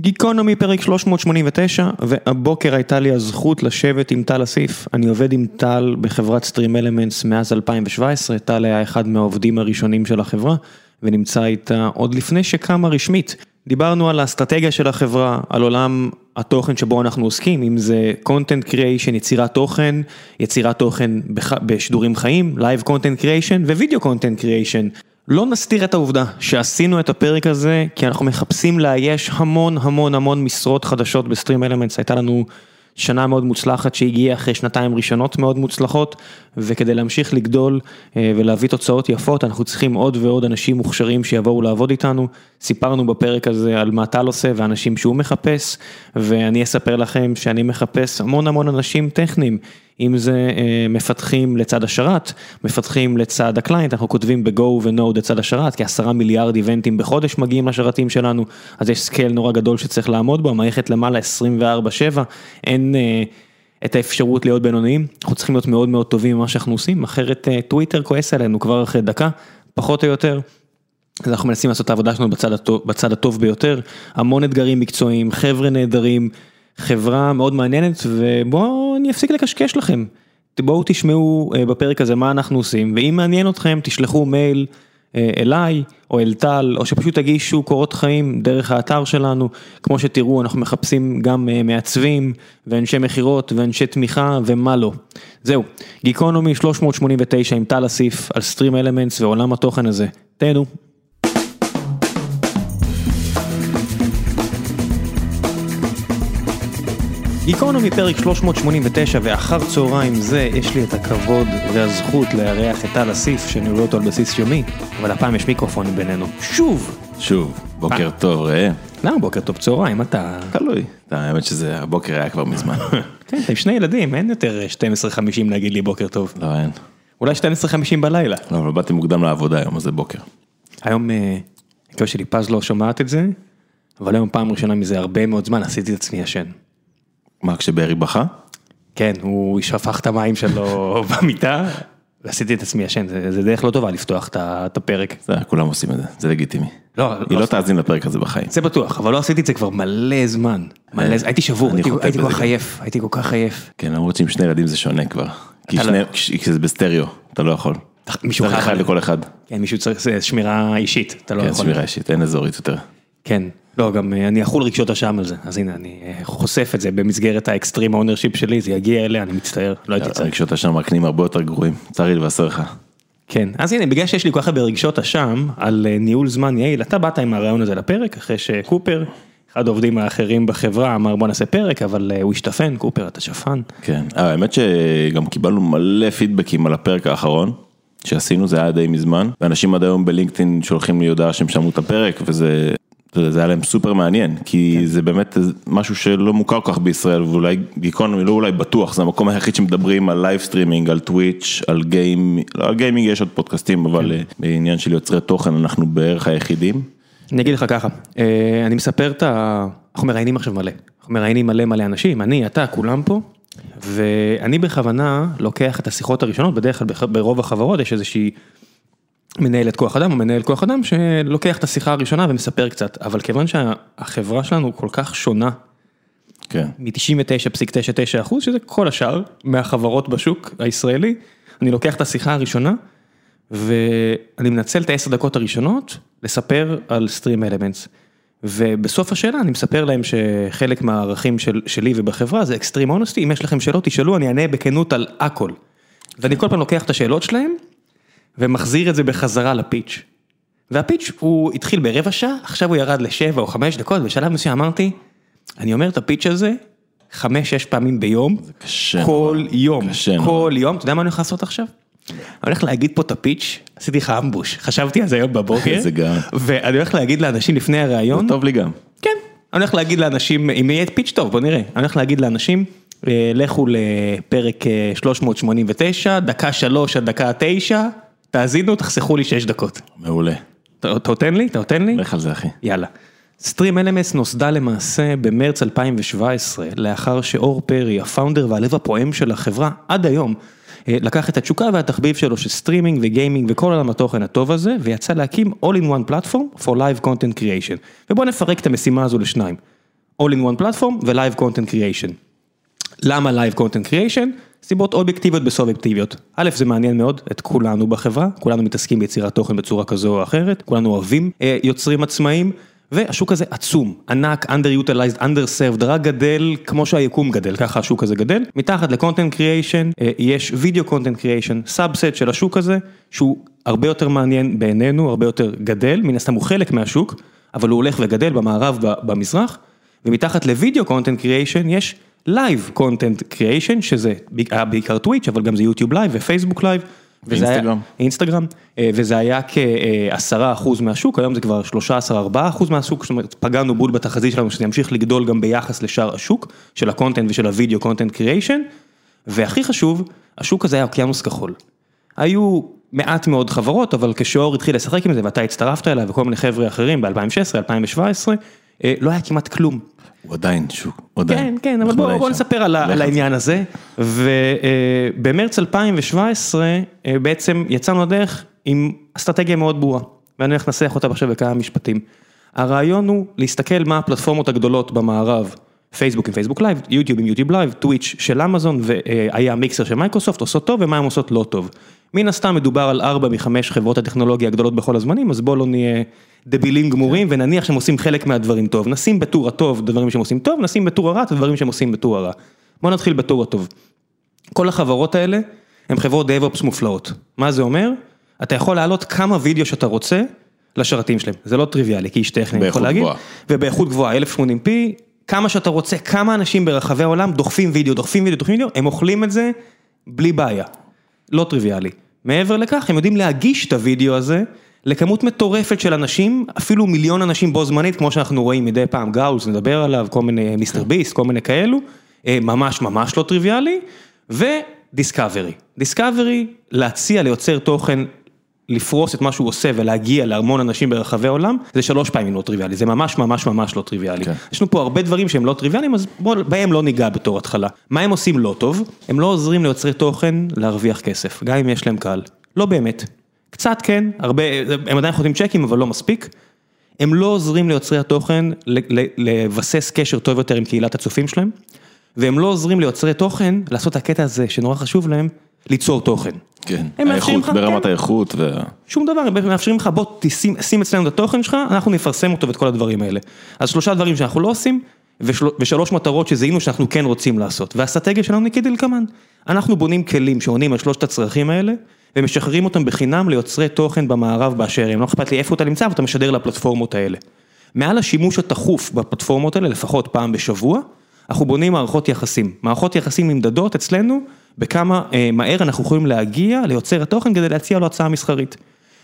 גיקונומי פרק 389 והבוקר הייתה לי הזכות לשבת עם טל אסיף, אני עובד עם טל בחברת סטרים אלמנטס מאז 2017, טל היה אחד מהעובדים הראשונים של החברה ונמצא איתה עוד לפני שקמה רשמית. דיברנו על האסטרטגיה של החברה, על עולם התוכן שבו אנחנו עוסקים, אם זה content creation, יצירת תוכן, יצירת תוכן בשידורים חיים, live content creation ווידאו content creation. לא נסתיר את העובדה שעשינו את הפרק הזה כי אנחנו מחפשים לאייש המון המון המון משרות חדשות בסטרים אלמנטס, הייתה לנו שנה מאוד מוצלחת שהגיעה אחרי שנתיים ראשונות מאוד מוצלחות וכדי להמשיך לגדול ולהביא תוצאות יפות אנחנו צריכים עוד ועוד אנשים מוכשרים שיבואו לעבוד איתנו, סיפרנו בפרק הזה על מה טל עושה ואנשים שהוא מחפש ואני אספר לכם שאני מחפש המון המון אנשים טכניים. אם זה מפתחים לצד השרת, מפתחים לצד הקליינט, אנחנו כותבים ב-Go ו-Node לצד השרת, כי עשרה מיליארד איבנטים בחודש מגיעים לשרתים שלנו, אז יש scale נורא גדול שצריך לעמוד בו, המערכת למעלה 24/7, אין את האפשרות להיות בינוניים, אנחנו צריכים להיות מאוד מאוד טובים במה שאנחנו עושים, אחרת טוויטר כועס עלינו כבר אחרי דקה, פחות או יותר. אז אנחנו מנסים לעשות את העבודה שלנו בצד הטוב, בצד הטוב ביותר, המון אתגרים מקצועיים, חבר'ה נהדרים. חברה מאוד מעניינת ובואו אני אפסיק לקשקש לכם. בואו תשמעו בפרק הזה מה אנחנו עושים ואם מעניין אתכם תשלחו מייל אליי או אל טל או שפשוט תגישו קורות חיים דרך האתר שלנו. כמו שתראו אנחנו מחפשים גם מעצבים ואנשי מכירות ואנשי תמיכה ומה לא. זהו, גיקונומי 389 עם טל אסיף על סטרים אלמנטס ועולם התוכן הזה. תהנו. גיקונומי פרק 389 ואחר צהריים זה יש לי את הכבוד והזכות לארח את טל אסיף שאני רואה אותו על בסיס יומי אבל הפעם יש מיקרופונים בינינו. שוב! שוב בוקר טוב ראה למה בוקר טוב צהריים אתה תלוי. האמת שזה הבוקר היה כבר מזמן. כן עם שני ילדים אין יותר 12:50 להגיד לי בוקר טוב. לא אין. אולי 12:50 בלילה. לא אבל באתי מוקדם לעבודה היום אז זה בוקר. היום מקווה שלי פז לא שומעת את זה אבל היום פעם ראשונה מזה הרבה מאוד זמן עשיתי את עצמי ישן. מה כשבארי בכה? כן, הוא שפך את המים שלו במיטה, ועשיתי את עצמי ישן, זה דרך לא טובה לפתוח את הפרק. כולם עושים את זה, זה לגיטימי. לא, היא לא תאזין לפרק הזה בחיים. זה בטוח, אבל לא עשיתי את זה כבר מלא זמן. הייתי שבור, הייתי כל כך עייף, הייתי כל כך עייף. כן, למרות שעם שני ילדים זה שונה כבר. כי זה בסטריאו, אתה לא יכול. מישהו אחד לכל אחד. כן, מישהו צריך שמירה אישית, אתה לא יכול. כן, שמירה אישית, אין אזורית יותר. כן, לא, גם אני אכול רגשות אשם על זה, אז הנה, אני חושף את זה במסגרת ה extreme ownership שלי, זה יגיע אליה, אני מצטער, לא הייתי צריך. רגשות אשם מקננים הרבה יותר גרועים, צר לי לבשר לך. כן, אז הנה, בגלל שיש לי כל כך הרבה ברגשות אשם על ניהול זמן יעיל, אתה באת עם הרעיון הזה לפרק, אחרי שקופר, אחד העובדים האחרים בחברה אמר בוא נעשה פרק, אבל הוא השתפן, קופר אתה שפן. כן, האמת שגם קיבלנו מלא פידבקים על הפרק האחרון. שעשינו זה היה די מזמן, ואנשים עד היום בלינקדאין שולחים לי הודעה שהם שמעו את הפרק וזה זה היה להם סופר מעניין, כי זה באמת משהו שלא מוכר כל כך בישראל, ואולי גיקונומי לא אולי בטוח, זה המקום היחיד שמדברים על live streaming, על טוויץ', על gaming, לא על gaming יש עוד פודקאסטים, אבל בעניין של יוצרי תוכן אנחנו בערך היחידים. אני אגיד לך ככה, אני מספר את ה... אנחנו מראיינים עכשיו מלא, אנחנו מראיינים מלא מלא אנשים, אני, אתה, כולם פה, ואני בכוונה לוקח את השיחות הראשונות, בדרך כלל ברוב החברות יש איזושהי... מנהלת כוח אדם או מנהל כוח אדם שלוקח את השיחה הראשונה ומספר קצת, אבל כיוון שהחברה שלנו כל כך שונה, כן. מ-99.99 אחוז, שזה כל השאר מהחברות בשוק הישראלי, אני לוקח את השיחה הראשונה ואני מנצל את העשר דקות הראשונות לספר על סטרים אלמנטס. ובסוף השאלה אני מספר להם שחלק מהערכים של, שלי ובחברה זה אקסטרים אונסטי, אם יש לכם שאלות תשאלו, אני אענה בכנות על הכל. ואני כל פעם לוקח את השאלות שלהם. ומחזיר את זה בחזרה לפיץ'. והפיץ' הוא התחיל ברבע שעה, עכשיו הוא ירד לשבע או חמש דקות, בשלב מסוים אמרתי, אני אומר את הפיץ' הזה חמש-שש פעמים ביום, קשה כל יום, קשה כל יום, אתה יודע מה אני הולך לעשות עכשיו? אני הולך להגיד פה את הפיץ', עשיתי לך אמבוש, חשבתי על זה היום בבוקר. ואני הולך להגיד לאנשים לפני הראיון, טוב לי גם. כן, אני הולך להגיד לאנשים, אם יהיה פיץ' טוב, בוא נראה, אני הולך להגיד לאנשים, לכו לפרק 389, דקה שלוש עד דקה תשע, תאזינו, תחסכו לי 6 דקות. מעולה. אתה נותן לי? אתה נותן לי? לך על זה אחי. יאללה. StreamElements נוסדה למעשה במרץ 2017, לאחר שאור פרי, ה founder והלב הפועם של החברה, עד היום, לקח את התשוקה והתחביב שלו של streaming ו gaming וכל עולם התוכן הטוב הזה, ויצא להקים All in One Platform for Live Content Creation. ובואו נפרק את המשימה הזו לשניים. All in one platform ו-Live Content Creation. למה Live Content Creation? סיבות אובייקטיביות וסובייקטיביות. א', זה מעניין מאוד את כולנו בחברה, כולנו מתעסקים ביצירת תוכן בצורה כזו או אחרת, כולנו אוהבים אה, יוצרים עצמאיים, והשוק הזה עצום, ענק, underutilized, underserved, רק גדל כמו שהיקום גדל, ככה השוק הזה גדל. מתחת ל-content creation אה, יש video content creation, subset של השוק הזה, שהוא הרבה יותר מעניין בעינינו, הרבה יותר גדל, מן הסתם הוא חלק מהשוק, אבל הוא הולך וגדל במערב, במזרח, ומתחת ל-video content creation יש Live Content Creation, שזה היה בעיקר טוויץ', אבל גם זה יוטיוב לייב ופייסבוק לייב. ואינסטגרם. אינסטגרם, אה, וזה היה כעשרה אחוז מהשוק, היום זה כבר שלושה עשר ארבעה אחוז מהשוק, זאת אומרת פגענו בול בתחזית שלנו שזה ימשיך לגדול גם ביחס לשאר השוק, של ה content ושל ה video content creation, והכי חשוב, השוק הזה היה אוקיינוס כחול. היו מעט מאוד חברות, אבל כשאור התחיל לשחק עם זה ואתה הצטרפת אליו וכל מיני חבר'ה אחרים ב-2016, 2017, אה, לא היה כמעט כלום. הוא עדיין שוק, הוא עדיין. כן, כן, אבל בואו נספר על על העניין הזה. ובמרץ 2017 אה, בעצם יצאנו לדרך עם אסטרטגיה מאוד ברורה, ואני הולך לנסח אותה עכשיו בכמה משפטים. הרעיון הוא להסתכל מה הפלטפורמות הגדולות במערב, פייסבוק עם פייסבוק לייב, יוטיוב עם יוטיוב לייב, טוויץ' של אמזון, והיה מיקסר של מייקרוסופט, עושות טוב ומה הן עושות לא טוב. מן הסתם מדובר על 4 מחמש חברות הטכנולוגיה הגדולות בכל הזמנים, אז בואו לא נהיה דבילים גמורים ונניח שהם עושים חלק מהדברים טוב, נשים בטור הטוב דברים שהם עושים טוב, נשים בטור הרע את הדברים שהם עושים בטור הרע. בואו נתחיל בטור הטוב. כל החברות האלה הן חברות DevOps מופלאות. מה זה אומר? אתה יכול להעלות כמה וידאו שאתה רוצה לשרתים שלהם, זה לא טריוויאלי, כי איש טכני, אני יכול להגיד, ובאיכות גבוהה, 1080p, כמה שאתה רוצה, כמה אנשים ברחבי העולם דוחפים וידאו, דוחפים וידאו, דוחפים וידאו, הם אוכלים את זה בלי בעיה, לא טריוויאלי. מעבר לכך, הם יודעים להגיש את הוידאו הזה לכמות מטורפת של אנשים, אפילו מיליון אנשים בו זמנית, כמו שאנחנו רואים מדי פעם, גאולס, נדבר עליו, כל מיני מיסטר ביסט, כל מיני כאלו, אה, ממש ממש לא טריוויאלי, ו discovery. discovery, להציע ליוצר תוכן לפרוס את מה שהוא עושה ולהגיע להמון אנשים ברחבי העולם, זה שלוש פעמים לא טריוויאלי, זה ממש ממש ממש לא טריוויאלי. כן. יש לנו פה הרבה דברים שהם לא טריוויאליים, אז בואו, בהם לא ניגע בתור התחלה. מה הם עושים לא טוב? הם לא עוזרים ליוצרי תוכן להרוויח כסף, גם אם יש להם קהל. לא באמת. קצת כן, הרבה, הם עדיין חותמים צ'קים, אבל לא מספיק. הם לא עוזרים ליוצרי התוכן לבסס קשר טוב יותר עם קהילת הצופים שלהם, והם לא עוזרים ליוצרי תוכן לעשות את הקטע הזה שנורא חשוב להם, ליצור תוכן. כן, האיכות, ברמת כן. האיכות. שום דבר, הם מאפשרים לך, בוא שים אצלנו את התוכן שלך, אנחנו נפרסם אותו ואת כל הדברים האלה. אז שלושה דברים שאנחנו לא עושים, ושלוש מטרות שזיהינו שאנחנו כן רוצים לעשות. והאסטרטגיה שלנו היא כדלקמן. אנחנו בונים כלים שעונים על שלושת הצרכים האלה, ומשחררים אותם בחינם ליוצרי תוכן במערב באשר הם. לא אכפת לי איפה אתה נמצא, אבל אתה משדר לפלטפורמות האלה. מעל השימוש התכוף בפלטפורמות האלה, לפחות פעם בשבוע, אנחנו בונים מערכות יחסים. מערכות יחסים נמדדות אצלנו בכמה אה, מהר אנחנו יכולים להגיע ליוצר התוכן כדי להציע לו הצעה מסחרית.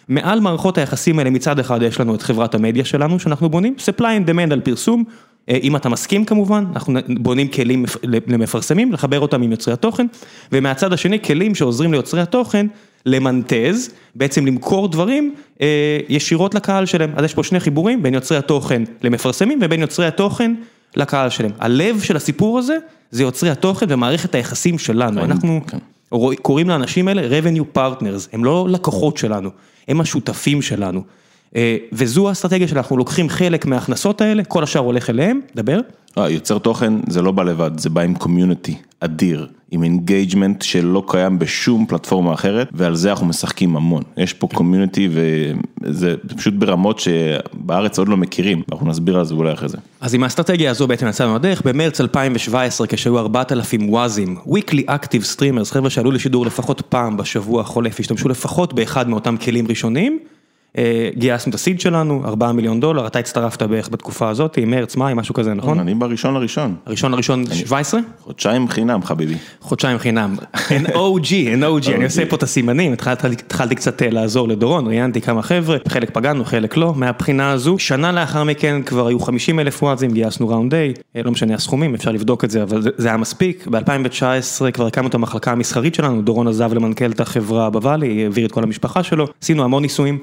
מעל מערכות היחסים האלה מצד אחד יש לנו את חברת המדיה שלנו שאנחנו בונים, supply and demand על פרסום, אה, אם אתה מסכים כמובן, אנחנו בונים כלים למפרסמים, לחבר אותם עם יוצרי התוכן, ומהצד השני כלים שעוזרים ליוצרי התוכן למנטז, בעצם למכור דברים אה, ישירות לקהל שלהם. אז יש פה שני חיבורים בין יוצרי התוכן למפרסמים ובין יוצרי התוכן לקהל שלהם. הלב של הסיפור הזה זה יוצרי התוכן ומערכת היחסים שלנו. כן, אנחנו כן. קוראים לאנשים האלה revenue partners, הם לא לקוחות שלנו, הם השותפים שלנו. אה, וזו האסטרטגיה שאנחנו לוקחים חלק מההכנסות האלה, כל השאר הולך אליהם, דבר. אה, יוצר תוכן זה לא בא לבד, זה בא עם community אדיר, עם engagement שלא קיים בשום פלטפורמה אחרת, ועל זה אנחנו משחקים המון. יש פה community וזה פשוט ברמות שבארץ עוד לא מכירים, אנחנו נסביר על זה אולי אחרי זה. אז עם האסטרטגיה הזו בעצם יצאנו לדרך, במרץ 2017 כשהיו 4,000 WAS ים, weekly active streamers, חבר'ה שעלו לשידור לפחות פעם בשבוע החולף, השתמשו לפחות באחד מאותם כלים ראשונים. אה, גייסנו את הסיד שלנו, 4 מיליון דולר, אתה הצטרפת בערך בתקופה הזאת, מרץ, מאי, משהו כזה, נכון? אני בראשון לראשון. הראשון לראשון 17? חודשיים חינם, חביבי. חודשיים חינם, אין OG, אין OG, אני עושה פה את הסימנים, התחלתי קצת אה, לעזור לדורון, ראיינתי כמה חבר'ה, חלק פגענו, חלק לא, מהבחינה הזו, שנה לאחר מכן כבר היו 50 אלף וואטזים, גייסנו ראונד A, אה, לא משנה הסכומים, אפשר לבדוק את זה, אבל זה היה מספיק, ב-2019 כבר הקמנו את המחלקה המסחרית שלנו, דורון עזב למנכ"ל את החברה בוואלי, העביר את כל המשפחה שלו, עשינו המון ניסויים.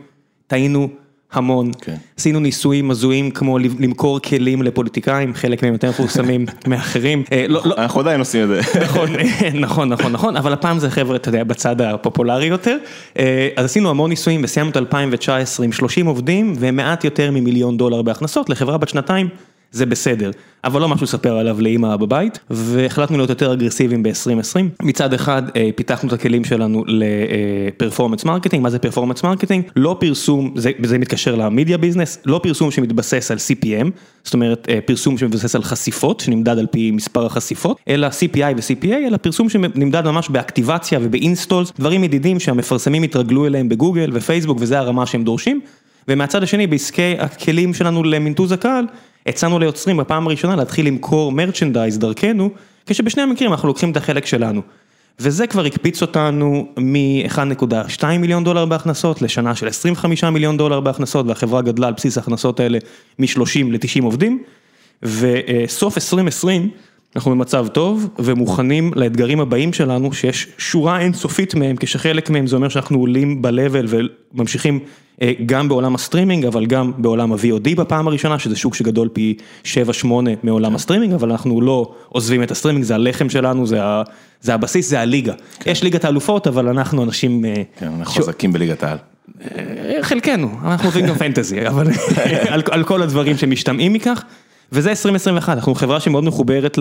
טעינו המון, כן. עשינו ניסויים הזויים כמו למכור כלים לפוליטיקאים, חלק מהם יותר מפורסמים מאחרים. אה, לא, לא. אנחנו עדיין עושים את זה. נכון, נכון, נכון, נכון, אבל הפעם זה חבר'ה, אתה יודע, בצד הפופולרי יותר. אה, אז עשינו המון ניסויים וסיימנו את 2019 עם 30 עובדים ומעט יותר ממיליון דולר בהכנסות לחברה בת שנתיים. זה בסדר, אבל לא משהו לספר עליו לאמא בבית, והחלטנו להיות יותר אגרסיביים ב-2020. מצד אחד אה, פיתחנו את הכלים שלנו ל performance marketing, מה זה performance marketing? לא פרסום, זה, זה מתקשר ל media business, לא פרסום שמתבסס על CPM, זאת אומרת אה, פרסום שמתבסס על חשיפות, שנמדד על פי מספר החשיפות, אלא CPI ו-CPA, אלא פרסום שנמדד ממש באקטיבציה ובאינסטולס, דברים ידידים שהמפרסמים התרגלו אליהם בגוגל ופייסבוק וזה הרמה שהם דורשים. ומהצד השני בעסקי הכלים שלנו למינטוז הקהל, הצענו ליוצרים בפעם הראשונה להתחיל למכור מרצ'נדייז דרכנו, כשבשני המקרים אנחנו לוקחים את החלק שלנו. וזה כבר הקפיץ אותנו מ-1.2 מיליון דולר בהכנסות לשנה של 25 מיליון דולר בהכנסות, והחברה גדלה על בסיס ההכנסות האלה מ-30 ל-90 עובדים. וסוף 2020 אנחנו במצב טוב ומוכנים לאתגרים הבאים שלנו שיש שורה אינסופית מהם כשחלק מהם זה אומר שאנחנו עולים ב-level וממשיכים גם בעולם הסטרימינג אבל גם בעולם ה-VOD בפעם הראשונה שזה שוק שגדול פי 7-8 מעולם הסטרימינג אבל אנחנו לא עוזבים את הסטרימינג זה הלחם שלנו זה זה הבסיס זה הליגה יש ליגת האלופות אבל אנחנו אנשים כן, אנחנו חזקים בליגת העל. חלקנו אנחנו עובדים גם fantasy אבל על כל הדברים שמשתמעים מכך. וזה 2021, אנחנו חברה שמאוד מחוברת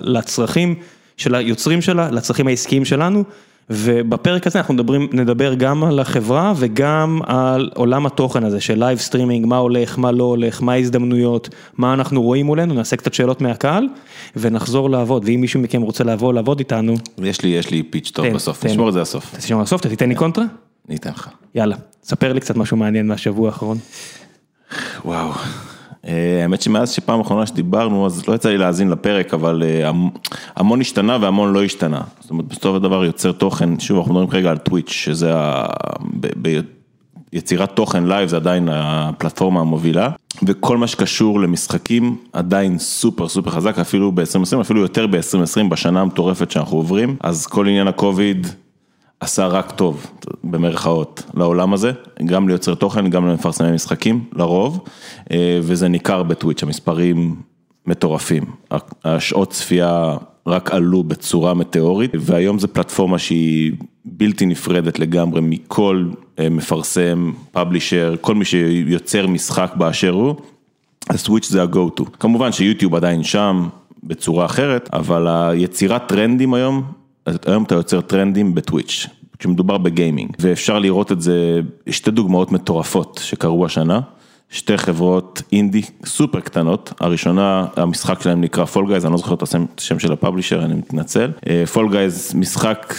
לצרכים של היוצרים שלה, לצרכים העסקיים שלנו, ובפרק הזה אנחנו מדברים, נדבר גם על החברה וגם על עולם התוכן הזה של live streaming, מה הולך, מה לא הולך, מה ההזדמנויות, מה אנחנו רואים מולנו, נעשה קצת שאלות מהקהל ונחזור לעבוד, ואם מישהו מכם רוצה לבוא לעבוד איתנו. יש לי, יש לי pitch טוב בסוף, נשמור את זה לסוף. תשמור לסוף, אתה תיתן לי קונטרה? אני אתן לך. יאללה, ספר לי קצת משהו מעניין מהשבוע האחרון. וואו. האמת שמאז שפעם אחרונה שדיברנו אז לא יצא לי להאזין לפרק אבל המון השתנה והמון לא השתנה. זאת אומרת בסופו של דבר יוצר תוכן, שוב אנחנו מדברים כרגע על טוויץ' שזה ביצירת תוכן live זה עדיין הפלטפורמה המובילה וכל מה שקשור למשחקים עדיין super super חזק אפילו ב-2020 אפילו יותר ב-2020 בשנה המטורפת שאנחנו עוברים אז כל עניין הקוביד. עשה רק טוב, במרכאות, לעולם הזה, גם ליוצר תוכן, גם למפרסמי משחקים, לרוב, וזה ניכר בטוויץ', המספרים מטורפים, השעות צפייה רק עלו בצורה מטאורית, והיום זו פלטפורמה שהיא בלתי נפרדת לגמרי מכל מפרסם, פאבלישר, כל מי שיוצר משחק באשר הוא, אז טוויץ' זה ה-go to. כמובן שיוטיוב עדיין שם בצורה אחרת, אבל היצירת טרנדים היום, היום אתה יוצר טרנדים בטוויץ', כשמדובר ב gaming, ואפשר לראות את זה, שתי דוגמאות מטורפות שקרו השנה, שתי חברות indie super קטנות, הראשונה, המשחק שלהם נקרא Fall Guys, אני לא זוכר את השם של ה publisher, אני מתנצל, Fall Guys משחק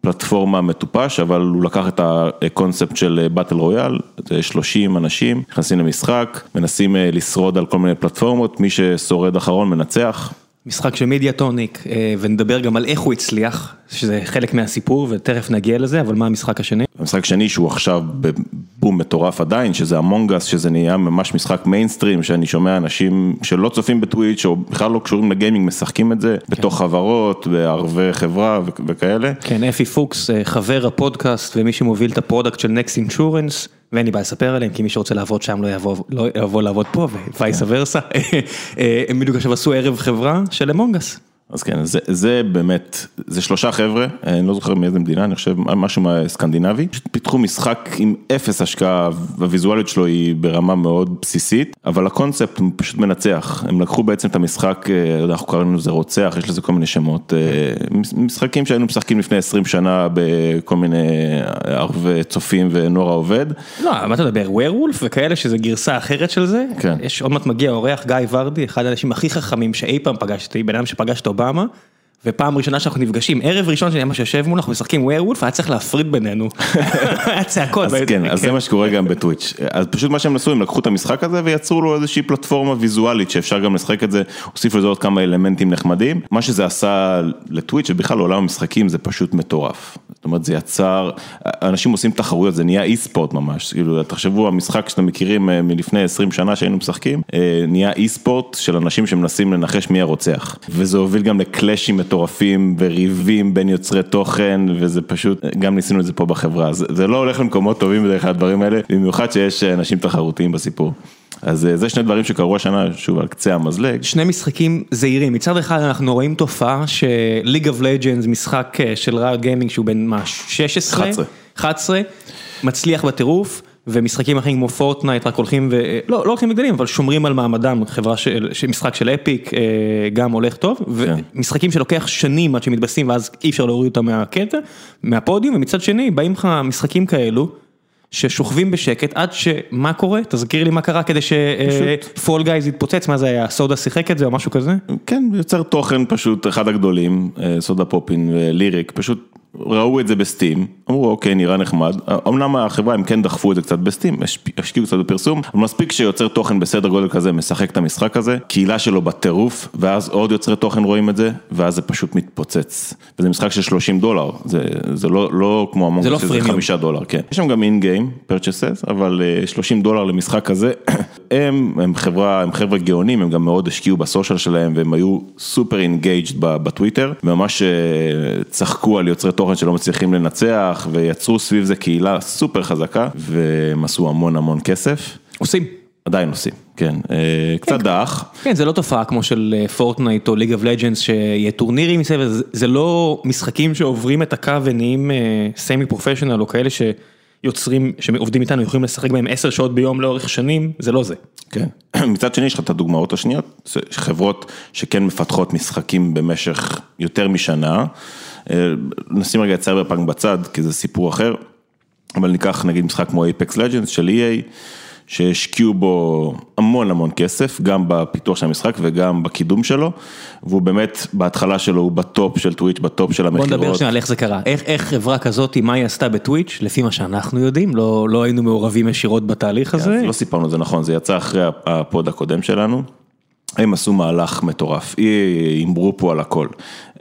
פלטפורמה מטופש, אבל הוא לקח את הקונספט של battle royale, 30 אנשים, נכנסים למשחק, מנסים לשרוד על כל מיני פלטפורמות, מי ששורד אחרון מנצח. משחק של Mediatonic ונדבר גם על איך הוא הצליח, שזה חלק מהסיפור ותכף נגיע לזה, אבל מה המשחק השני? המשחק השני שהוא עכשיו בבום מטורף עדיין, שזה Among Us, שזה נהיה ממש משחק מיינסטרים, שאני שומע אנשים שלא צופים בטוויץ' או בכלל לא קשורים ל gaming, משחקים את זה כן. בתוך חברות, בערבי חברה וכאלה. כן, אפי פוקס, חבר הפודקאסט ומי שמוביל את ה product של Next Insurance. ואין לי בעיה לספר עליהם, כי מי שרוצה לעבוד שם לא יבוא לא יבוא לעבוד פה ווייסה ורסה, הם בדיוק עכשיו עשו ערב חברה של אמונגס. אז כן, זה זה באמת, זה שלושה חבר'ה, אני לא זוכר מאיזה מדינה, אני חושב משהו סקנדינבי, פיתחו משחק עם אפס השקעה, והוויזואליות שלו היא ברמה מאוד בסיסית, אבל הקונספט הוא פשוט מנצח, הם לקחו בעצם את המשחק, אנחנו קראנו לזה רוצח, יש לזה כל מיני שמות, משחקים שהיינו משחקים לפני 20 שנה בכל מיני ערבי צופים ונוער העובד. לא, מה אתה מדבר, ווירוולף וכאלה שזה גרסה אחרת של זה, כן, יש עוד מעט מגיע אורח גיא ורדי, אחד האנשים הכי חכמים שאי פעם פגשתי, בן אדם שפגשת אובמה, ופעם ראשונה שאנחנו נפגשים, ערב ראשון שאני ממש יושב מולו, אנחנו משחקים ווירוולף, היה צריך להפריד בינינו, היה צעקות. אז כן, אז זה מה שקורה גם בטוויץ', אז פשוט מה שהם עשו, הם לקחו את המשחק הזה ויצרו לו איזושהי פלטפורמה ויזואלית שאפשר גם לשחק את זה, הוסיפו לזה עוד כמה אלמנטים נחמדים, מה שזה עשה לטוויץ' ובכלל לעולם המשחקים זה פשוט מטורף, זאת אומרת זה יצר, אנשים עושים תחרויות, זה נהיה e-sport ממש, כאילו תחשבו המשחק שאתם מכירים מלפני 20 שנה שהיינו משחקים, נהיה e-sport של אנשים שמנסים לנחש מי הרוצח, וזה הוביל גם ל clashים מטורפים וריבים בין יוצרי תוכן וזה פשוט, גם ניסינו את זה פה בחברה, זה לא הולך למקומות טובים בדרך כלל הדברים האלה, במיוחד שיש אנשים תחרותיים בסיפור. אז זה שני דברים שקרו השנה, שוב על קצה המזלג. שני משחקים זעירים, מצד אחד אנחנו רואים תופעה ש League of Legends, משחק של Riot Gaming שהוא בן מה, 16? 11. 11, מצליח בטירוף. ומשחקים אחרים כמו Fortnite רק הולכים ו... לא, לא הולכים וגדלים, אבל שומרים על מעמדם, חברה של, משחק של Epic גם הולך טוב, כן. ומשחקים שלוקח שנים עד שמתבססים ואז אי אפשר להוריד אותם מהקטע, מהפודיום, ומצד שני באים לך משחקים כאלו. ששוכבים בשקט עד שמה קורה? תזכיר לי מה קרה כדי ש Fall Guys יתפוצץ, מה זה היה? Soda שיחק את זה או משהו כזה? כן, יוצר תוכן פשוט אחד הגדולים, אה, Sodapoppin ו Lirik, פשוט ראו את זה ב Steam, אמרו אוקיי נראה נחמד, אמנם החברה הם כן דחפו את זה קצת ב Steam, השקיעו קצת בפרסום, אבל מספיק שיוצר תוכן בסדר גודל כזה, משחק את המשחק הזה, קהילה שלו בטירוף, ואז עוד יוצרי תוכן רואים את זה, ואז זה פשוט מתפוצץ. וזה משחק של 30 דולר, זה, זה לא, לא כמו המון, זה לא שזה פרימיום. 5 דולר, כן. יש שם גם in-game purchases, אבל אה, 30 דולר למשחק כזה, הם, הם חברה, הם חבר'ה גאונים, הם גם מאוד השקיעו ב social שלהם, והם היו super engaged בטוויטר, ממש אה, צחקו על יוצרי תוכן שלא מצליחים לנצח, ויצרו סביב זה קהילה סופר חזקה, והם עשו המון המון כסף. עושים. עדיין עושים, כן, אה, קצת דח, כן, זה לא תופעה כמו של Fortnite או League of Legends שיהיה טורנירים מסביב, זה- לא משחקים שעוברים את הקו ונהיים semi professional או כאלה שיוצרים, שעובדים איתנו, יכולים לשחק בהם 10 שעות ביום לאורך שנים, זה לא זה. כן. מצד שני יש לך את הדוגמאות השניות, חברות שכן מפתחות משחקים במשך יותר משנה, אה, נשים רגע את סייבר פאנק בצד, כי זה סיפור אחר, אבל ניקח נגיד משחק כמו Apex Legends של EA, שהשקיעו בו המון המון כסף, גם בפיתוח של המשחק וגם בקידום שלו, והוא באמת בהתחלה שלו הוא ב top של טוויץ', ב top של בוא המכירות. נדבר שנייה על איך זה קרה, איך, איך חברה כזאת, מה היא עשתה בטוויץ', לפי מה שאנחנו יודעים, לא, לא היינו מעורבים ישירות בתהליך הזה. אז לא סיפרנו את זה נכון, זה יצא אחרי הפוד הקודם שלנו. הם עשו מהלך מטורף, הימרו פה על הכל.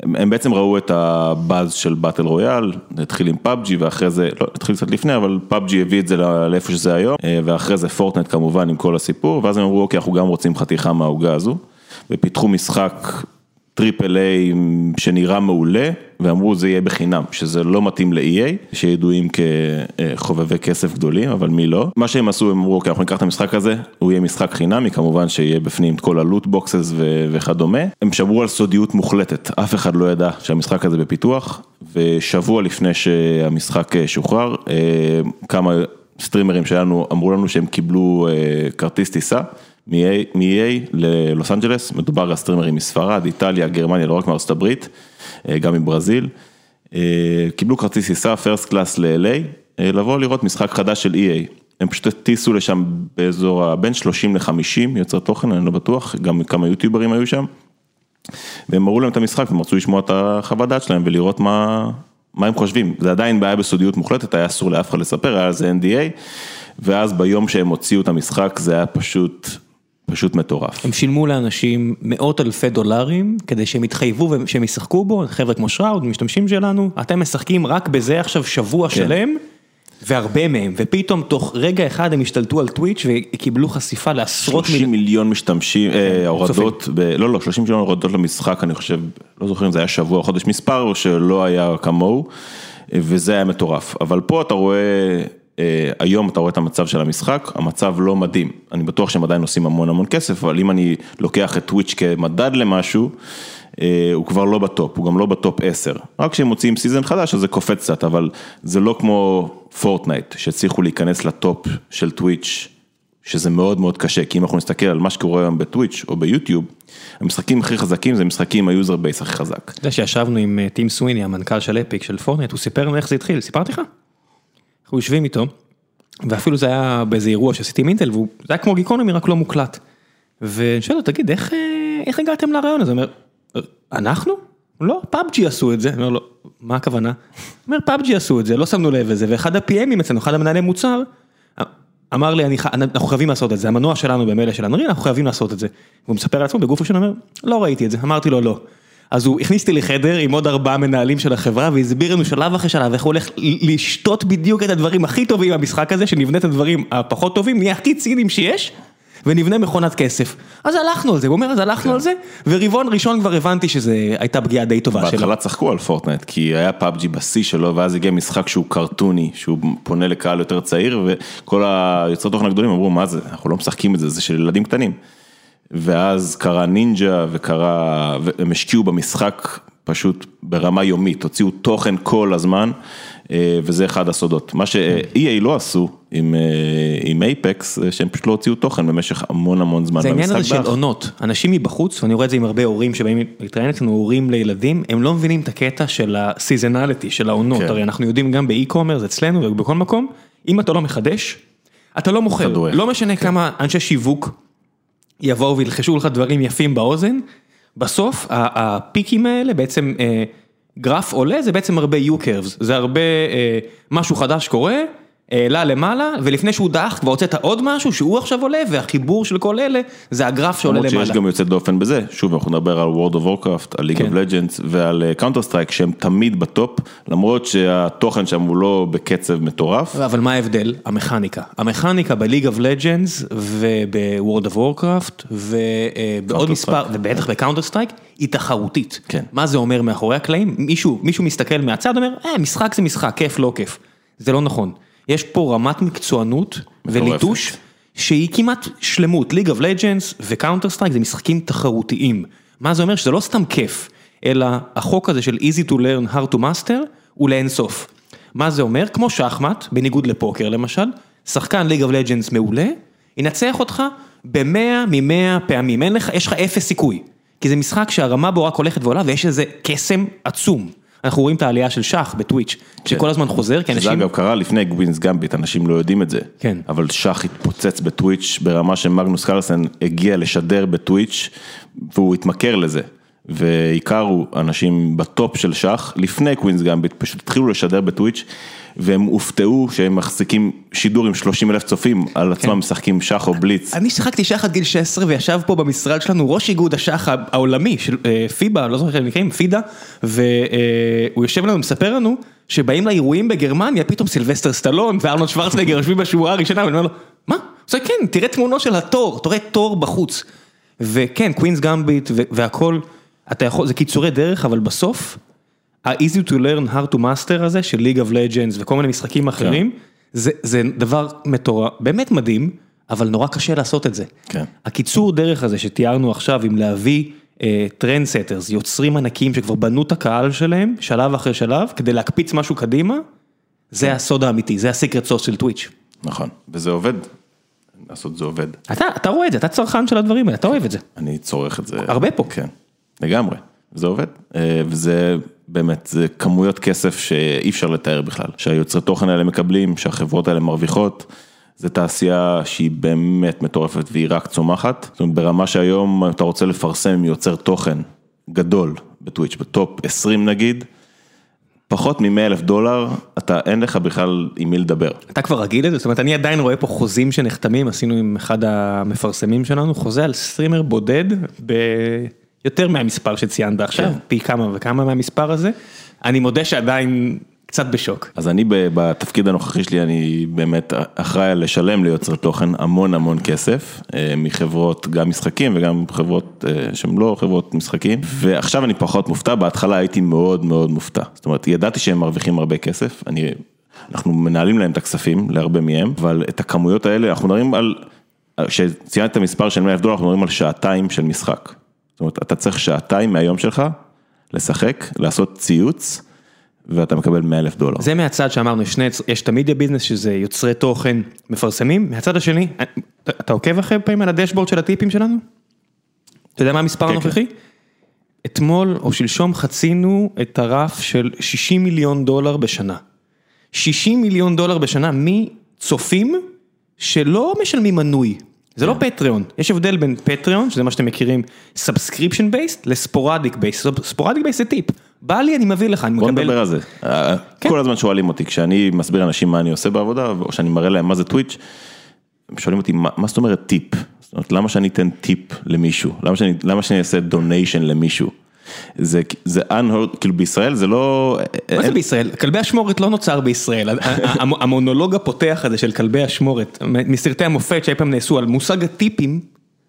הם הם בעצם ראו את הבאז של battle royale, התחיל עם פאבג'י ואחרי זה, לא, התחיל קצת לפני, אבל פאבג'י הביא את זה לא- לאיפה שזה היום, אה, ואחרי זה פורטנייט כמובן עם כל הסיפור, ואז הם אמרו אוקיי, אנחנו גם רוצים חתיכה מהעוגה הזו, ופיתחו משחק triple A שנראה מעולה, ואמרו זה יהיה בחינם, שזה לא מתאים ל-EA, שידועים כחובבי כסף גדולים, אבל מי לא. מה שהם עשו, הם אמרו, אוקיי, אנחנו ניקח את המשחק הזה, הוא יהיה משחק חינמי, כמובן שיהיה בפנים את כל ה loot boxes וכדומה. הם שמרו על סודיות מוחלטת, אף אחד לא ידע שהמשחק הזה בפיתוח, ושבוע לפני שהמשחק אה, שוחרר, אה, כמה סטרימרים שלנו אמרו לנו שהם קיבלו אה, כרטיס טיסה. מ-EA ללוס אנג'לס, מדובר על סטרימרים מספרד, איטליה, גרמניה, לא רק מארצות הברית, אה, גם מברזיל. אה, קיבלו כרטיס טיסה, first class ל-LA, לבוא לראות משחק חדש של EA. הם פשוט הטיסו לשם באזור בין 30 ל-50 יוצר תוכן, אני לא בטוח, גם כמה יוטיוברים היו שם. והם הראו להם את המשחק, והם רצו לשמוע את החוות דעת שלהם ולראות מה, מה הם חושבים. זה עדיין בעיה בסודיות מוחלטת, היה אסור לאף אחד לספר, היה על זה NDA, ואז ביום שהם הוציאו את המשחק זה היה פשוט, פשוט מטורף. הם שילמו לאנשים מאות אלפי דולרים כדי שהם יתחייבו ושהם ישחקו בו, חבר'ה כמו שראוד, משתמשים שלנו, אתם משחקים רק בזה עכשיו שבוע כן. שלם, והרבה מהם, ופתאום תוך רגע אחד הם השתלטו על טוויץ' וקיבלו חשיפה לעשרות 30 מיליון. מיליון משתמשים, אה, הורדות, ב, לא לא, 30 מיליון הורדות למשחק, אני חושב, לא זוכר אם זה היה שבוע או חודש מספר, שלא היה כמוהו, אה, וזה היה מטורף. אבל פה אתה רואה, אה, היום אתה רואה את המצב של המשחק, המצב לא מדהים. אני בטוח שהם עדיין עושים המון המון כסף, אבל אם אני לוקח את טוויץ' כמדד למשהו, אה, הוא כבר לא בטופ, הוא גם לא בטופ 10. רק כשהם מוציאים season חדש אז זה קופץ קצת, אבל זה לא כמו פורטנייט, שהצליחו להיכנס לטופ של טוויץ'. שזה מאוד מאוד קשה, כי אם אנחנו נסתכל על מה שקורה היום בטוויץ' או ביוטיוב, המשחקים הכי חזקים זה משחקים עם ה user base הכי חזק. אתה יודע שישבנו עם אה, טים סוויני, המנכ"ל של אפיק, של פורטנייט, הוא סיפר לנו איך זה התחיל, סיפרתי לך? אנחנו יושבים איתו, ואפילו זה היה באיזה אירוע שעשיתי עם אינטל, וזה היה כמו גיקונומי רק לא מוקלט. ואני שואל אותו, תגיד, איך, אה, איך הגעתם לרעיון הזה? הוא אומר, "אה, אנחנו? לא, פאבג'י עשו את זה. אני אומר לו, מה הכוונה? הוא אומר, פאבג'י עשו את זה, לא שמנו לב לזה, ואחד ה-PMים אצלנו, אחד המנהלי מוצר, אמר לי, אני, אנחנו חייבים לעשות את זה, המנוע שלנו במילא של אנריל, אנחנו חייבים לעשות את זה. והוא מספר לעצמו בגוף ראשון, אומר, לא ראיתי את זה, אמרתי לו לא. אז הוא הכניס אותי לחדר עם עוד ארבעה מנהלים של החברה והסביר לנו שלב אחרי שלב איך הוא הולך לקחת בדיוק את הדברים הכי טובים במשחק הזה, שנמנע את הדברים הפחות טובים, נהיה הכי ציניים שיש, ונבנה מכונת כסף. אז הלכנו על זה, הוא אומר, אז הלכנו על זה, ורבעון ראשון כבר הבנתי שזו הייתה פגיעה די טובה שלו. בהתחלה צחקו על פורטנייט, כי היה פאבג'י בשיא שלו, ואז הגיע משחק שהוא קרטוני, שהוא פונה לקהל יותר צעיר, וכל היוצרי תוכן הגדולים אמרו, מה זה, אנחנו לא משחקים את זה, זה של ילדים קטנים. ואז קרה נינג'ה, וקרה, והם השקיעו במשחק פשוט ברמה יומית, הוציאו תוכן כל הזמן, אה, וזה אחד הסודות. מה ש-EA לא עשו עם, אה, עם אייפקס, שהם פשוט לא הוציאו תוכן במשך המון המון זמן. זה העניין הזה של. עונות, אנשים מבחוץ, ואני רואה את זה עם הרבה הורים שבאים להתראיין אצלנו, הורים לילדים, הם לא מבינים את הקטע של הסיזנליטי, של העונות, כן. הרי אנחנו יודעים גם באי-קומרס אצלנו ובכל מקום, אם אתה לא מחדש, אתה לא מוכר. לא משנה כמה אנשי שיווק יבואו וילחשו לך דברים יפים באוזן, בסוף הפיקים האלה בעצם אה, גרף עולה זה בעצם הרבה U-curves, זה הרבה אה, משהו חדש קורה, העלה למעלה ולפני שהוא דעך כבר הוצאת עוד משהו שהוא עכשיו עולה והחיבור של כל אלה זה הגרף שעולה למעלה למעלה. שיש גם יוצא דופן בזה, שוב אנחנו נדבר על World of Warcraft, על League כן. of Legends ועל Counter Strike שהם תמיד בטופ, למרות שהתוכן שם הוא לא בקצב מטורף. אבל מה ההבדל? המכניקה. המכניקה ב League of Legends וב World of Warcraft ובעוד Counter מספר, Strike. ובטח ב Counter Strike, היא תחרותית. כן. מה זה אומר מאחורי הקלעים? מישהו, מישהו מסתכל מהצד אומר, אה, משחק זה משחק, כיף לא כיף. זה לא נכון. יש פה רמת מקצוענות וליטוש שהיא כמעט שלמות. League of Legends ו Counter Strike זה משחקים תחרותיים. מה זה אומר? שזה לא סתם כיף, אלא החוק הזה של easy to learn hard to master הוא לאינסוף. מה זה אומר? כמו שחמט, בניגוד לפוקר למשל, שחקן League of Legends מעולה, ינצח אותך במאה ממאה פעמים, אין לך, יש לך אפס סיכוי. כי זה משחק שהרמה בו רק הולכת ועולה ויש איזה קסם עצום. אנחנו רואים את העלייה של שח בטוויץ', שכל הזמן חוזר, כי אנשים... אגב קרה לפני Queen's Gambit, אנשים לא יודעים את זה. כן. אבל שח התפוצץ בטוויץ' ברמה שמגנוס קרלסן הגיע לשדר בטוויץ' והוא התמכר לזה. והכירו אנשים בטופ של שח לפני Queen's Gambit, פשוט התחילו לשדר בטוויץ' והם הופתעו שהם מחזיקים שידור עם 30 אלף צופים על כן. עצמם משחקים שח או בליץ. אני שיחקתי שח עד גיל 16 וישב פה במשרד שלנו ראש איגוד השח העולמי של אה, פיבה, לא זוכר איך הם נקראים, פידה, והוא יושב לנו ומספר לנו שבאים לאירועים בגרמניה, פתאום סילבסטר סטלון וארנולד שוורצנגר יושבים בשורה הראשונה ואני אומר לו, מה? אומר כן, תראה תמונות של התור, תראה תור בחוץ. וכן, Queen's Gambit והכל, אתה יכול, זה קיצורי דרך, אבל בסוף, ה- easy to learn hard to master הזה של League of Legends וכל מיני משחקים אחרים, זה, זה דבר מטורף, באמת מדהים, אבל נורא קשה לעשות את זה. כן. הקיצור דרך הזה שתיארנו עכשיו עם להביא trendsetters, יוצרים ענקים שכבר בנו את הקהל שלהם, שלב אחרי שלב, כדי להקפיץ משהו קדימה, זה הסוד האמיתי, זה ה secret sauce של טוויץ'. נכון, וזה עובד. לעשות זה עובד. אתה, אתה רואה את זה, אתה צרכן של הדברים האלה, אתה אוהב את זה. אני צורך את זה. הרבה פה. כן, לגמרי, זה עובד. אה, וזה באמת, זה כמויות כסף שאי אפשר לתאר בכלל. שהיוצרי תוכן האלה מקבלים, שהחברות האלה מרוויחות. זו תעשייה שהיא באמת מטורפת והיא רק צומחת. זאת אומרת, ברמה שהיום אתה רוצה לפרסם יוצר תוכן גדול בטוויץ', בטופ 20 נגיד, פחות מ-100 אלף דולר, אתה אין לך בכלל עם מי לדבר. אתה כבר רגיל לזה? זאת אומרת, אני עדיין רואה פה חוזים שנחתמים, עשינו עם אחד המפרסמים שלנו, חוזה על סטרימר בודד ביותר מהמספר שציינת עכשיו, כן. פי כמה וכמה מהמספר הזה. אני מודה שעדיין קצת בשוק. אז אני בתפקיד הנוכחי שלי, אני באמת אחראי לשלם ליוצרי תוכן המון המון כסף, אה, מחברות גם משחקים וגם חברות אה, שהן לא חברות משחקים, ועכשיו אני פחות מופתע, בהתחלה הייתי מאוד מאוד מופתע. זאת אומרת, ידעתי שהם מרוויחים הרבה כסף, אני, אנחנו מנהלים להם את הכספים, להרבה מהם, אבל את הכמויות האלה, אנחנו מדברים על, כשציינת את המספר של 100 אלף דולר, אנחנו מדברים על שעתיים של משחק. זאת אומרת, אתה צריך שעתיים מהיום שלך לשחק, לעשות ציוץ. ואתה מקבל 100 אלף דולר. זה מהצד שאמרנו, שני, יש את המדיה ביזנס שזה יוצרי תוכן מפרסמים, מהצד השני, אתה, אתה עוקב אחרי פעמים על הדשבורד של הטיפים שלנו? אתה יודע מה המספר כן, הנוכחי? אתמול או שלשום חצינו את הרף של 60 מיליון דולר בשנה. 60 מיליון דולר בשנה מצופים שלא משלמים מנוי. זה לא פטריון, יש הבדל בין פטריון, שזה מה שאתם מכירים, subscription based, ל sporadic based, sporadic based זה טיפ, בא לי אני מביא לך, אני בוא מקבל, נדבר על זה. כן. כל הזמן שואלים אותי, כשאני מסביר לאנשים מה אני עושה בעבודה, או שאני מראה להם מה זה טוויץ', הם שואלים אותי, מה זאת אומרת טיפ? זאת אומרת, למה שאני אתן טיפ למישהו? למה שאני אעשה donation למישהו? זה, זה unheard, כאילו בישראל זה לא... מה זה אין- בישראל? כלבי אשמורת לא נוצר בישראל, המונולוג הפותח הזה של כלבי אשמורת, מסרטי המופת שאי פעם נעשו על מושג הטיפים,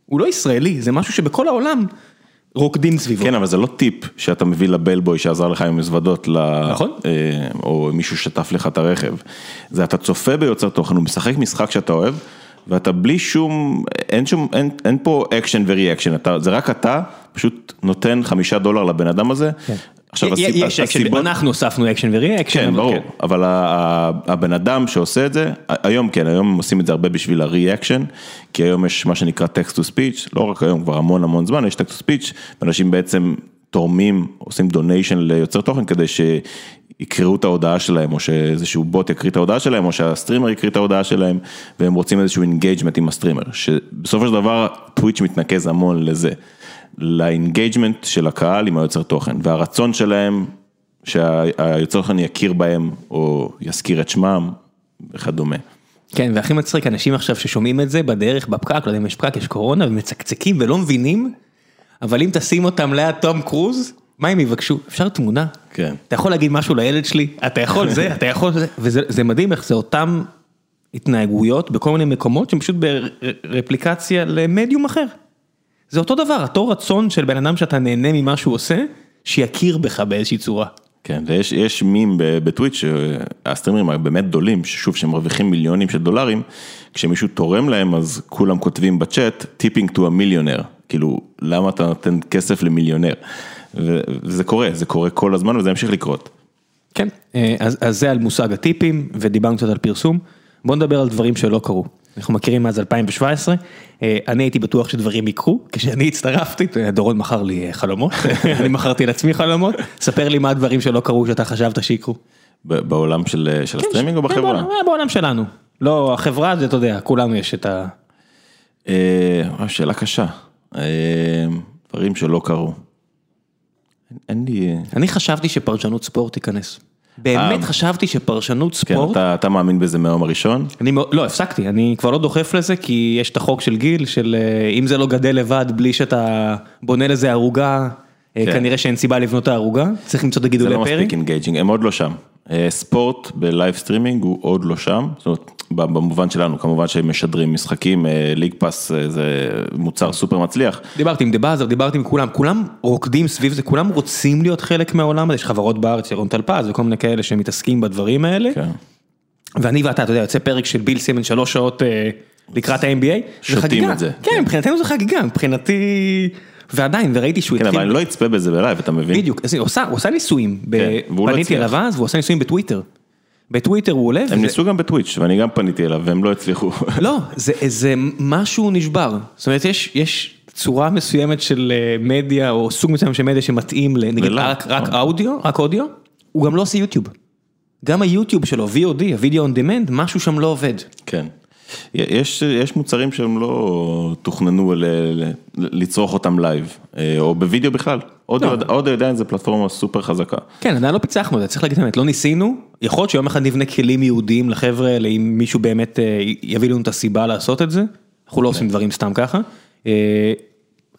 הוא לא ישראלי, זה משהו שבכל העולם רוקדים סביבו. כן, אבל זה לא טיפ שאתה מביא לבלבוי שעזר לך עם מזוודות. נכון. אה, או מישהו שטף לך את הרכב. זה אתה צופה ביוצר תוכן, הוא משחק משחק שאתה אוהב, ואתה בלי שום, אין שום, אין, אין פה action ו reaction, זה רק אתה פשוט נותן חמישה דולר לבן אדם הזה, כן. עכשיו, יש הסיב- אקשן, הסיבות- אנחנו הוספנו action ו reaction. כן, אבל ברור, אבל ה- ה- הבן אדם שעושה את זה, היום כן, היום הם עושים את זה הרבה בשביל ה-reaction, כי היום יש מה שנקרא text to speech, לא רק היום, כבר המון המון זמן, יש text to speech, ואנשים בעצם תורמים, עושים donation ליוצר תוכן כדי שיקראו את ההודעה שלהם, או שאיזשהו בוט יקריא את ההודעה שלהם, או שהסטרימר יקריא את ההודעה שלהם, והם רוצים איזשהו engagement עם הסטרימר, שבסופו של דבר טוויץ' מתנקז המון לזה, ל engagement של הקהל עם היוצר תוכן, והרצון שלהם שהיוצר תוכן יכיר בהם, או יזכיר את שמם, וכדומה. כן, והכי מצחיק, אנשים עכשיו ששומעים את זה בדרך, בפקק, לא יודע אם יש פקק, יש קורונה, ומצקצקים ולא מבינים, אבל אם תשים אותם ליד תום קרוז, מה הם יבקשו? אפשר תמונה? כן. אתה יכול להגיד משהו לילד שלי, אתה יכול זה, אתה יכול זה, וזה זה מדהים איך זה אותם התנהגויות בכל מיני מקומות שהם פשוט ברפליקציה למדיום אחר. זה אותו דבר, אותו רצון של בן אדם שאתה נהנה ממה שהוא עושה, שיכיר בך באיזושהי צורה. כן, ויש יש מים בטוויץ', שהסטרימרים הבאמת גדולים, ששוב, שהם מרוויחים מיליונים של דולרים, כשמישהו תורם להם, אז כולם כותבים בצ'אט, tipping to המיליונר, כאילו, למה אתה נותן כסף למיליונר? וזה קורה, זה קורה כל הזמן וזה ימשיך לקרות. כן, אה, אז, אז זה על מושג הטיפים ודיברנו קצת על פרסום. בוא נדבר על דברים שלא קרו. אנחנו מכירים מאז 2017, אה, אני הייתי בטוח שדברים יקרו, כשאני הצטרפתי, דורון מכר לי אה, חלומות, אני מכרתי לעצמי חלומות, ספר לי מה הדברים שלא קרו שאתה חשבת שיקרו. בעולם של של הסטרימינג או כן, בחברה? בעולם- בעולם שלנו. לא, החברה זה, אתה יודע, כולנו יש את ה... שאלה קשה, דברים שלא קרו. אין- לי... אני חשבתי שפרשנות ספורט תיכנס. באמת אה. חשבתי שפרשנות כן, ספורט, אתה אתה מאמין בזה מהיום הראשון? אני לא הפסקתי, אני כבר לא דוחף לזה כי יש את החוק של גיל, של אה, אם זה לא גדל לבד בלי שאתה בונה לזה ערוגה, כן. כנראה שאין סיבה לבנות הערוגה, צריך למצוא את זה הגידולי לא פרי. מספיק engaging, הם עוד לא שם. אה, ספורט ב live streaming הוא עוד לא שם, זאת אומרת, במובן שלנו, כמובן שהם משדרים משחקים, אה, ליג פאס אה, זה מוצר סופר מצליח. דיברתי עם The Buzzer, דיברתי עם כולם, כולם רוקדים סביב זה, כולם רוצים להיות חלק מהעולם הזה, יש חברות בארץ, ירון טלפז וכל מיני כאלה שמתעסקים בדברים האלה, כן. ואני ואתה, אתה יודע, יוצא פרק של ביל סימן שלוש שעות אה, לקראת ה-NBA, זה שותים חגיגה. את זה, כן, כן. מבחינתנו זה חגיגה, מבחינתי, ועדיין, וראיתי שהוא כן, התחיל, אבל אני לא אצפה בזה בלייב, אתה מבין? בדיוק, אז הוא עושה- הוא עשה ניסויים, כן, לא פניתי הצליח. אליו אז, והוא עשה ניסויים בטוויטר. בטוויטר הוא עולה, הם וזה- ניסו גם בטוויץ' ואני גם פניתי אליו והם לא הצליחו. לא, זה איזה משהו נשבר, זאת אומרת יש, יש צורה מסוימת של אה, מדיה או סוג מסוים של מדיה שמתאים לנגיד ולא, רק, רק נכון. אודיו, רק אודיו, הוא גם לא עושה יוטיוב. גם היוטיוב שלו, VOD, הווידאו on demand, משהו שם לא עובד. כן. יש, יש מוצרים שהם לא תוכננו ל, ל, לצרוך אותם לייב, אה, או בווידאו בכלל. אודיו, לא. עדיין זה פלטפורמה סופר חזקה. כן, עדיין לא פיצחנו את זה, צריך להגיד את האמת, לא ניסינו, יכול להיות שיום אחד נבנה כלים ייעודיים לחבר'ה האלה, אם מישהו באמת אה, יביא לנו את הסיבה לעשות את זה, אנחנו לא עושים דברים סתם ככה. אה,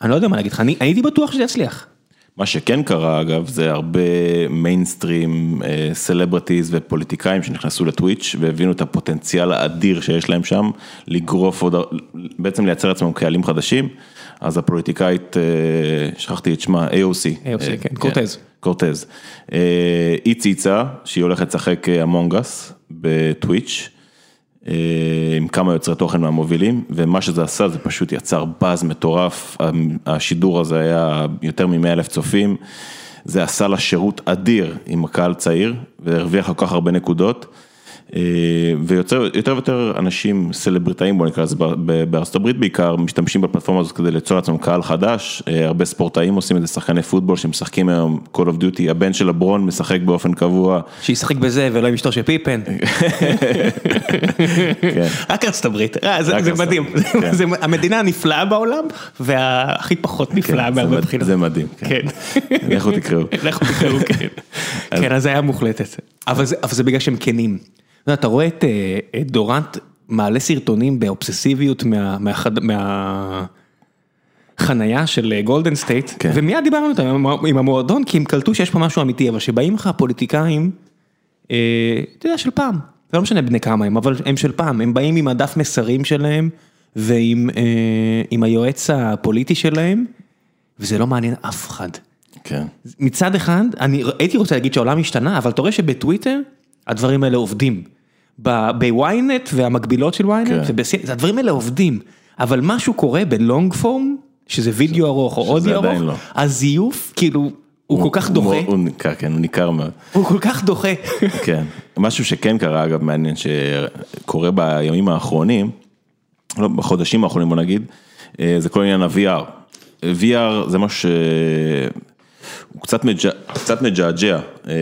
אני לא יודע מה להגיד לך, אני הייתי בטוח שזה יצליח. מה שכן קרה אגב זה הרבה מיינסטרים, celebrities ופוליטיקאים שנכנסו לטוויץ' והבינו את הפוטנציאל האדיר שיש להם שם, לגרוף עוד, בעצם לייצר לעצמם קהלים חדשים, אז הפוליטיקאית, אה, שכחתי את שמה, AOC. AOC, אה, כן, קורטז. קורטז. אה, היא צייצה שהיא הולכת לשחק Among Us בטוויץ'. אה, עם כמה יוצרי תוכן מהמובילים, ומה שזה עשה זה פשוט יצר באז מטורף, השידור הזה היה יותר מ-100 אלף צופים, זה עשה לה שירות אדיר עם הקהל צעיר, והרוויח כל כך הרבה נקודות, אה, ויותר יותר ויותר אנשים סלבריטאים, בוא נקרא לזה בארצות הברית בעיקר, משתמשים בפלטפורמה הזאת כדי ליצור לעצמם קהל חדש, אה, הרבה ספורטאים עושים את זה, שחקני פוטבול שמשחקים היום Call of Duty, הבן של לברון משחק באופן קבוע, שישחק בזה ולא עם אשתו של פיפן. כן. רק ארצות הברית, אה, זה מדהים, כן. זה המדינה הנפלאה בעולם והכי פחות נפלאה כן, זה בהרבה בחינות. זה מדהים, כן. לכו תקראו. לכו תקראו, כן. כן, אז זה היה מוחלטת. אבל זה בגלל שהם כנים. אתה רואה את אה, את דורנט מעלה סרטונים באובססיביות מה- מהחד- מהחנייה של גולדן סטייט, כן. ומיד דיברנו איתם עם המועדון, כי הם קלטו שיש פה משהו אמיתי, אבל שבאים לך פוליטיקאים, אה, אתה יודע, של פעם, זה לא משנה בני כמה הם, אבל הם של פעם, הם באים עם הדף מסרים שלהם, ועם אה, היועץ הפוליטי שלהם, וזה לא מעניין אף אחד. כן. מצד אחד, אני הייתי רוצה להגיד שהעולם השתנה, אבל אתה רואה שבטוויטר הדברים האלה עובדים. בוויינט והמקבילות של וויינט, כן. ובסי- הדברים האלה עובדים, אבל משהו קורה בלונג פורם, שזה וידאו ארוך או אודיו ארוך, לא. הזיוף כאילו, הוא כל כך דוחה. הוא ניכר, כן, הוא ניכר מאוד. הוא כל כך דוחה. כן, משהו שכן קרה אגב מעניין שקורה בימים האחרונים, לא בחודשים האחרונים בוא נגיד, אה, זה כל עניין ה-VR. VR זה משהו שהוא קצת, מג'... קצת מג'עג'ע, אה,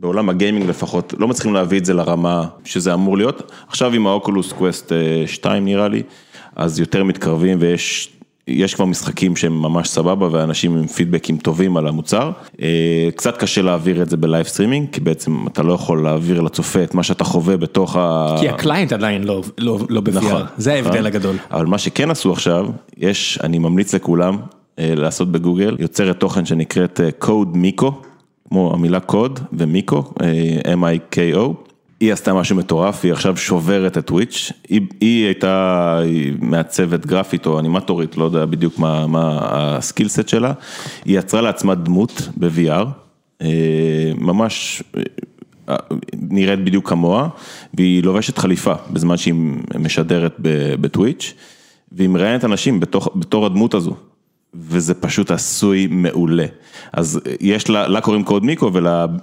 בעולם הגיימינג לפחות, לא מצליחים להביא את זה לרמה שזה אמור להיות. עכשיו עם האוקולוס קווסט 2 נראה לי, אז יותר מתקרבים ויש יש כבר משחקים שהם ממש סבבה ואנשים עם פידבקים טובים על המוצר. אה, קצת קשה להעביר את זה ב live streaming, כי בעצם אתה לא יכול להעביר לצופה את מה שאתה חווה בתוך ה... כי ה client עדיין לא, לא, לא ב-VR, נכון, זה ההבדל נכון. הגדול. אבל מה שכן עשו עכשיו, יש, אני ממליץ לכולם אה, לעשות בגוגל, יוצרת תוכן שנקראת קוד אה, מיקו, כמו המילה קוד ומיקו, M-I-K-O. היא עשתה משהו מטורף, היא עכשיו שוברת את טוויץ', היא, היא הייתה מעצבת גרפית או אנימטורית, לא יודע בדיוק מה, מה ה skill set שלה, היא יצרה לעצמה דמות ב-VR, אה, ממש אה, נראית בדיוק כמוה, והיא לובשת חליפה בזמן שהיא משדרת בטוויץ', והיא מראיינת אנשים בתוך, בתור הדמות הזו. וזה פשוט עשוי מעולה. אז יש לה, לה קוראים קוד מיקרו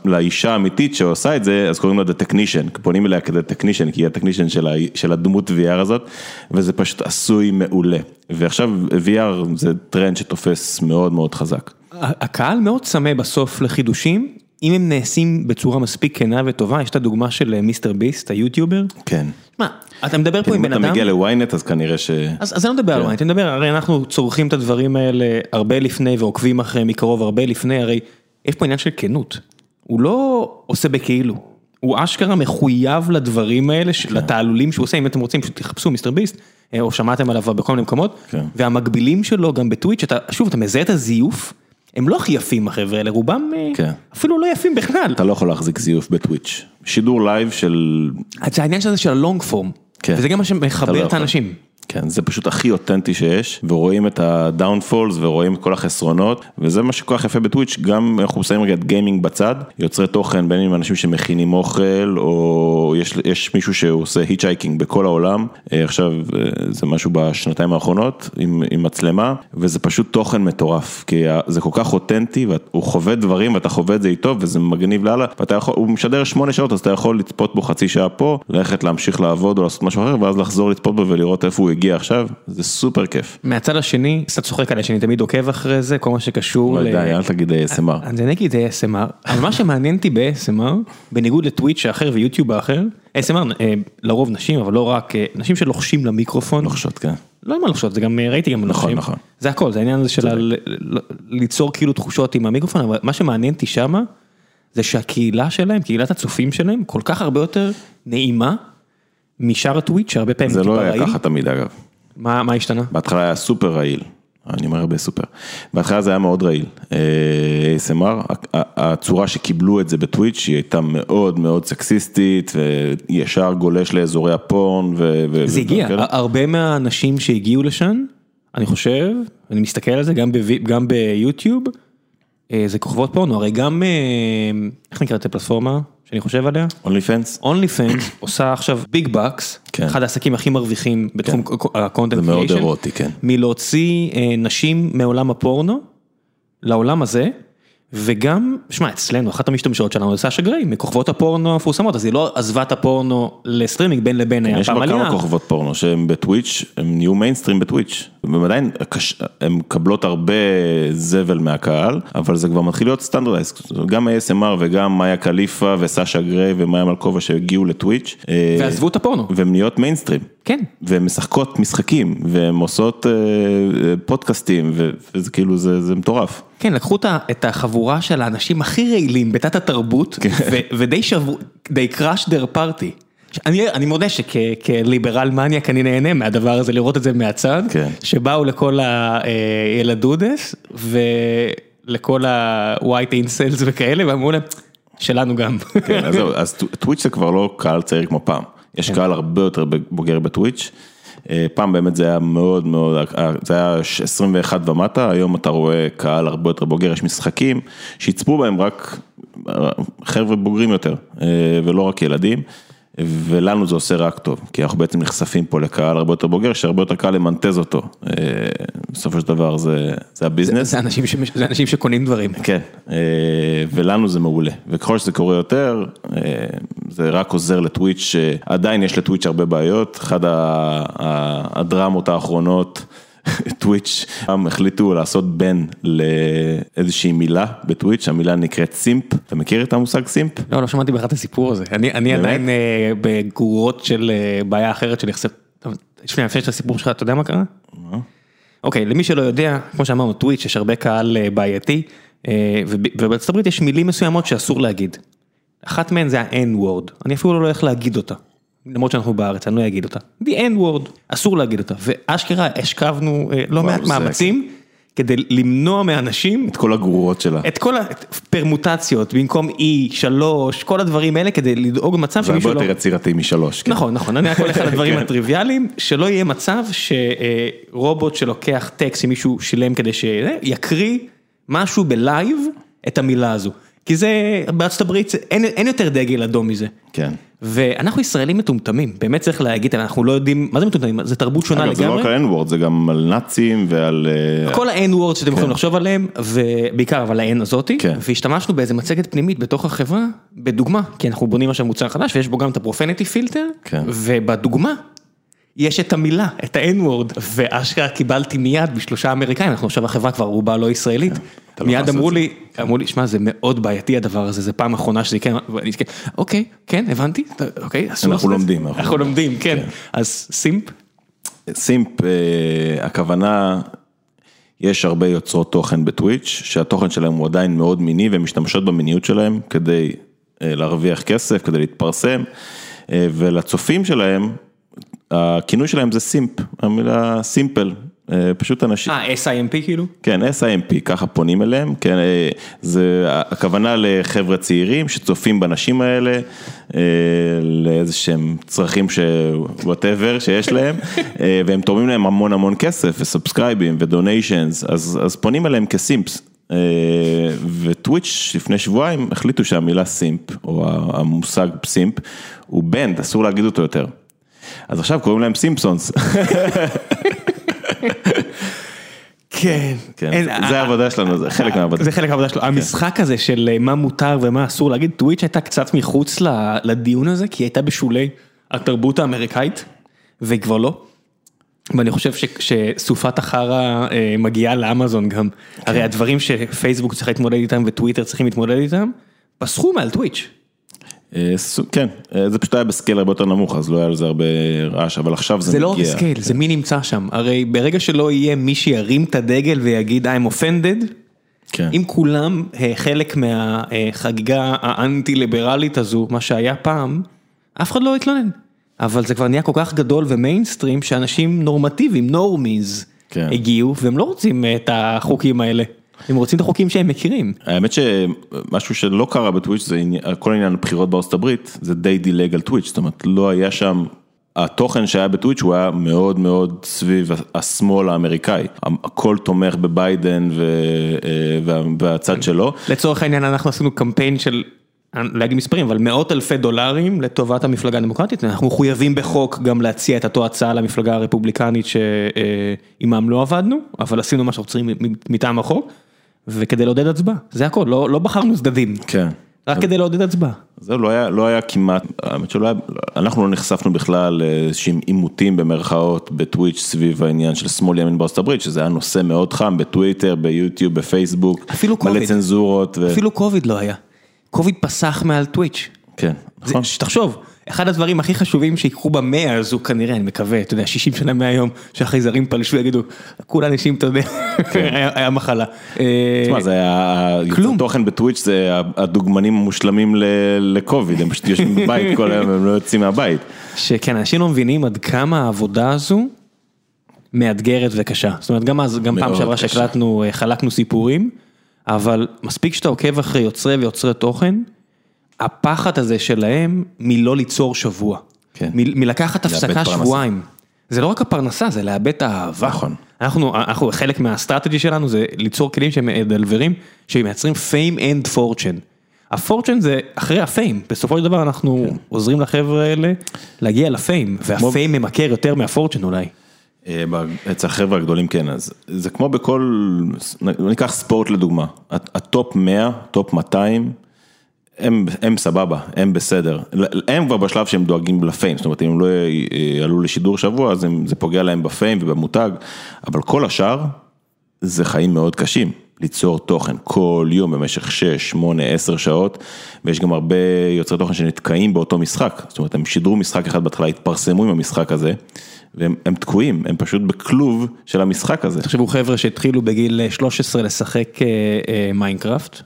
ולאישה האמיתית שעושה את זה, אז קוראים לה The Technician, פונים אליה כדי Technician, כי היא ה-Technician של, של הדמות VR הזאת, וזה פשוט עשוי מעולה. ועכשיו VR זה טרנד שתופס מאוד מאוד חזק. הקהל מאוד צמא בסוף לחידושים, אם הם נעשים בצורה מספיק כנה וטובה, יש את הדוגמה של מיסטר ביסט, היוטיובר. כן. מה, אתה מדבר פה עם בן אדם... אם אתה מגיע לוויינט אז כנראה ש... אז אז אני לא מדבר על וויינט, אני מדבר, הרי אנחנו צורכים את הדברים האלה הרבה לפני ועוקבים אחריהם מקרוב הרבה לפני, הרי יש פה עניין של כנות. הוא לא עושה בכאילו, הוא אשכרה מחויב לדברים האלה, כן. לתעלולים שהוא עושה, אם אתם רוצים שתחפשו מיסטר ביסט, אה, או שמעתם עליו בכל מיני מקומות, כן. והמקבילים שלו גם בטוויץ', שוב, אתה מזהה את הזיוף. הם לא הכי יפים החבר'ה האלה, רובם אה, כן. אפילו לא יפים בכלל. אתה לא יכול להחזיק זיוף בטוויץ'. שידור לייב של... זה העניין של ה long form. כן. וזה גם מה שמחבר לא את האנשים. כן, זה פשוט הכי אותנטי שיש, ורואים את ה downfalls ורואים את כל החסרונות, וזה מה שכל כך יפה בטוויץ', גם אנחנו שמים רגע את גיימינג בצד, יוצרי תוכן בין אם אנשים שמכינים אוכל, או יש, יש מישהו שעושה hitchhiking בכל העולם, אה, עכשיו אה, זה משהו בשנתיים האחרונות עם, עם מצלמה, וזה פשוט תוכן מטורף, כי זה כל כך אותנטי, והוא חווה דברים ואתה חווה את זה איתו, וזה מגניב לאללה, ואתה יכול, הוא משדר שמונה שעות, אז אתה יכול לצפות בו חצי שעה פה, ללכת להמשיך לעבוד או לעשות משהו אחר, ואז לחזור לצפות בו ולראות איפה הוא הגיע עכשיו, זה סופר כיף. מהצד השני, קצת צוחק עליי שאני תמיד עוקב אחרי זה, כל מה שקשור ל... די, אל תגיד ASMR. אני אגיד ASMR, אבל מה שמעניין אותי ב-ASMR, בניגוד לטוויץ' האחר ויוטיוב האחר, ASMR אה, לרוב נשים, אבל לא רק, אה, נשים שלוחשים למיקרופון. לוחשות, כן. לא מה לחשות, זה גם אה, ראיתי גם נכון, נכון. זה הכל, זה העניין הזה של ליצור כאילו תחושות עם המיקרופון, אבל מה שמעניין אותי שמה, זה שהקהילה שלהם, קהילת הצופים שלהם, כל כך הרבה יותר נעימה. משאר הטוויט שהרבה פעמים זה לא היה ככה תמיד אגב. מה מה השתנה? בהתחלה היה סופר רעיל, אני אומר הרבה סופר. בהתחלה זה היה מאוד רעיל. אה, ASMR, הצורה שקיבלו את זה בטוויץ' היא הייתה מאוד מאוד סקסיסטית וישר גולש לאזורי הפורן. ו... זה הגיע, הרבה מהאנשים שהגיעו לשם, אני חושב, אני מסתכל על זה גם ביוטיוב, אה, זה כוכבות פורנו, הרי גם, אה, איך נקראת הפלטפורמה? שאני חושב עליה. אונלי פנס. אונלי פנס עושה עכשיו big bucks, כן. אחד העסקים הכי מרוויחים בתחום ה content כן. זה מאוד אירוטי, כן. מלהוציא אה, נשים מעולם הפורנו לעולם הזה. וגם, שמע, אצלנו, אחת המשתמשות שלנו זה סאשה גריי, מכוכבות הפורנו המפורסמות, אז היא לא עזבה את הפורנו לסטרימינג בין לבין, היה פעם עלייה. יש בה כמה כוכבות פורנו שהן בטוויץ', הן נהיו מיינסטרים בטוויץ', והן עדיין, הן מקבלות הרבה זבל מהקהל, אבל זה כבר מתחיל להיות standardized, גם ASMR וגם מיה חליפה וסאשה גריי ומיה מלקובה שהגיעו לטוויץ'. אה, ועזבו את הפורנו. והן נהיות מיינסטרים. כן. והן משחקות משחקים, והן עושות אה, פודקאסטים, וזה כאילו, זה, זה מטורף. כן, לקחו את החבורה של האנשים הכי רעילים בתת התרבות, כן. ודי שברו, they crushed their party. אני, אני מודה שכליברל מניאק אני נהנה מהדבר הזה, לראות את זה מהצד, כן. שבאו לכל הילדודס ולכל ה-white incels וכאלה, ואמרו להם, שלנו גם. כן, אז, אז טוויץ' זה כבר לא קהל צעיר כמו פעם. יש קהל הרבה יותר בוגר בטוויץ'. אה, פעם באמת זה היה מאוד מאוד, זה היה 21 ומטה, היום אתה רואה קהל הרבה יותר בוגר, יש משחקים שיצפו בהם רק חבר'ה בוגרים יותר, אה, ולא רק ילדים. ולנו זה עושה רק טוב, כי אנחנו בעצם נחשפים פה לקהל הרבה יותר בוגר, שהרבה יותר קל למנטז אותו. אה, בסופו של דבר זה, זה הביזנס. זה אנשים, ש... זה אנשים שקונים דברים. כן, אה, ולנו זה מעולה, וככל שזה קורה יותר, אה, זה רק עוזר לטוויץ', עדיין יש לטוויץ' הרבה בעיות, אחת הדרמות האחרונות, טוויץ', הם החליטו לעשות בן לאיזושהי מילה בטוויץ', המילה נקראת סימפ, אתה מכיר את המושג סימפ? לא, לא שמעתי בכלל את הסיפור הזה, אני, אני עדיין אה, בגרורות של אה, בעיה אחרת של יחסי, שנייה, לפני הסיפור שלך, אתה יודע מה קרה? אוקיי, למי שלא יודע, כמו שאמרנו, טוויץ', יש הרבה קהל אה, בעייתי, ובארצות הברית יש מילים מסוימות שאסור להגיד. אחת מהן זה ה-N-word, אני אפילו לא הולך להגיד אותה. למרות שאנחנו בארץ, אני לא אגיד אותה. The N word, אסור להגיד אותה. ואשכרה השכבנו אה, לא מעט מאמצים כדי למנוע מאנשים... את כל הגרורות שלה. את כל הפרמוטציות, במקום E, 3, כל הדברים האלה, כדי לדאוג מצב שמישהו לא... זה הרבה יותר יצירתי משלוש. כן. נכון, נכון, אני רק הולך על הדברים כן. הטריוויאליים, שלא יהיה מצב שרובוט שלוקח טקסט שמישהו שילם כדי שיקריא משהו בלייב את המילה הזו. כי זה, בארצות הברית אין, אין יותר דגל אדום מזה. כן. ואנחנו ישראלים מטומטמים, באמת צריך להגיד, אנחנו לא יודעים, מה זה מטומטמים? זה תרבות שונה לגמרי. זה לא רק ה-N-word, זה גם על נאצים ועל... אה, כל ה-N-word שאתם יכולים כן. לחשוב עליהם, ובעיקר אבל ה-N הזאתי, כן. והשתמשנו באיזה מצגת פנימית בתוך החברה, בדוגמה, כי אנחנו בונים עכשיו מוצר חדש ויש בו גם את הפרופניטי פילטר, כן. ובדוגמה יש את המילה, את ה-N-word, ואשכרה קיבלתי מיד בשלושה אמריקאים, אנחנו עכשיו החברה כבר רובה לא ישראלית. לא מיד אמרו לי, אמרו לי, שמע זה מאוד בעייתי הדבר הזה, זה פעם אחרונה שזה יקרה, אוקיי, כן, הבנתי, אוקיי, אנחנו לומדים. אנחנו לומדים, כן, אז סימפ? סימפ, אה, הכוונה, יש הרבה יוצרות תוכן בטוויץ', שהתוכן שלהם הוא עדיין מאוד מיני, והן משתמשות במיניות שלהם כדי אה, להרוויח כסף, כדי להתפרסם, אה, ולצופים שלהם, הכינוי שלהם זה סימפ, המילה סימפל, פשוט אנשים. אה, SIMP כאילו? כן, SIMP, ככה פונים אליהם, כן, אה, זה הכוונה לחבר'ה צעירים שצופים בנשים האלה, אה, לאיזה שהם צרכים ש... whatever שיש להם, והם תורמים להם המון המון כסף ו subscribe ים ו donations, אז, אז פונים אליהם כ simps. וטוויץ' לפני שבועיים החליטו שהמילה simp, או המושג simp, הוא banned, אסור להגיד אותו יותר. אז עכשיו קוראים להם סימפסונס. כן, כן, זה העבודה שלנו, זה חלק מהעבודה. זה חלק מהעבודה שלנו, כן. המשחק הזה של אה, מה מותר ומה אסור להגיד, טוויץ' הייתה קצת מחוץ לדיון הזה, כי היא הייתה בשולי התרבות האמריקאית, והיא כבר לא. ואני חושב שסופת החרא אה, מגיעה לאמזון גם, הרי כן. הדברים שפייסבוק צריך להתמודד איתם וטוויטר צריכים להתמודד איתם, פסחו מעל טוויץ'. אה, כן, אה, זה פשוט היה ב scale הרבה יותר נמוך, אז לא היה לזה הרבה רעש, אבל עכשיו זה מגיע. זה לא רק scale, זה מי נמצא שם, הרי ברגע שלא יהיה מי שירים את הדגל ויגיד I'm offended, כן. אם כולם אה, חלק מהחגיגה האנטי ליברלית הזו, מה שהיה פעם, אף אחד לא יתלונן. אבל זה כבר נהיה כל כך גדול ומיינסטרים, שאנשים נורמטיביים, normies, כן. הגיעו, והם לא רוצים את החוקים האלה. הם רוצים את החוקים שהם מכירים. האמת שמשהו שלא קרה בטוויץ' זה כל עניין הבחירות בארצות הברית, זה די דילג על טוויץ', זאת אומרת לא היה שם, התוכן שהיה בטוויץ' הוא היה מאוד מאוד סביב השמאל האמריקאי, הכל תומך בביידן אה, והצד שלו. לצורך העניין אנחנו עשינו קמפיין של לא אגיד מספרים, אבל מאות אלפי דולרים לטובת המפלגה הדמוקרטית, אנחנו מחויבים בחוק גם להציע את אותו הצעה למפלגה הרפובליקנית שעימם לא עבדנו, אבל עשינו מה שאנחנו צריכים מטעם החוק. וכדי לעודד הצבעה, זה הכל, לא לא בחרנו צדדים. כן. רק כדי לעודד הצבעה. זהו, לא היה לא היה כמעט, האמת שלא היה, אנחנו לא נחשפנו בכלל לאיזשהם עימותים במרכאות בטוויץ' סביב העניין של שמאל ימין בארצות הברית, שזה היה נושא מאוד חם בטוויטר, ביוטיוב, בפייסבוק, אפילו קוביד, מלא צנזורות. אפילו קוביד לא היה. קוביד פסח מעל טוויץ'. כן, נכון. תחשוב. אחד הדברים הכי חשובים שיקחו במאה הזו כנראה, אני מקווה, אתה יודע, 60 שנה מהיום, שהחייזרים פלשו ויגידו, כול אנשים, אתה יודע, כן. היה מחלה. תשמע, זה היה, כלום. תוכן בטוויץ' זה הדוגמנים המושלמים לקוביד, הם פשוט יושבים בבית כל היום, הם לא יוצאים מהבית. שכן, אנשים לא מבינים עד כמה העבודה הזו מאתגרת וקשה. זאת אומרת, גם אז, גם פעם שעברה שהקלטנו, אה, חלקנו סיפורים, אבל מספיק שאתה עוקב אחרי יוצרי ויוצרי תוכן, הפחד הזה שלהם מלא ליצור שבוע. כן. מלקחת הפסקה שבועיים. זה לא רק הפרנסה, זה לאבד את האהבה. נכון. אנחנו, אנחנו, חלק מה strategy שלנו זה ליצור כלים שהם deliver ים, שמייצרים fame and fortune. ה fortune זה אחרי ה fame, בסופו של דבר אנחנו כן. עוזרים לחבר'ה האלה להגיע ל fame, וה fame ממכר יותר מה fortune אולי. אה, אצל החבר'ה הגדולים כן, אז זה כמו בכל, ניקח ספורט לדוגמה, ה top 100, top 200, הם, הם סבבה, הם בסדר, הם כבר בשלב שהם דואגים לפיים, זאת אומרת אם הם לא יעלו לשידור שבוע אז הם, זה פוגע להם בפיים ובמותג, אבל כל השאר זה חיים מאוד קשים, ליצור תוכן כל יום במשך 6, 8, 10 שעות, ויש גם הרבה יוצרי תוכן שנתקעים באותו משחק, זאת אומרת הם שידרו משחק אחד בהתחלה, התפרסמו עם המשחק הזה. והם תקועים, הם פשוט בכלוב של המשחק הזה. תחשבו חבר'ה שהתחילו בגיל 13 לשחק מיינקראפט,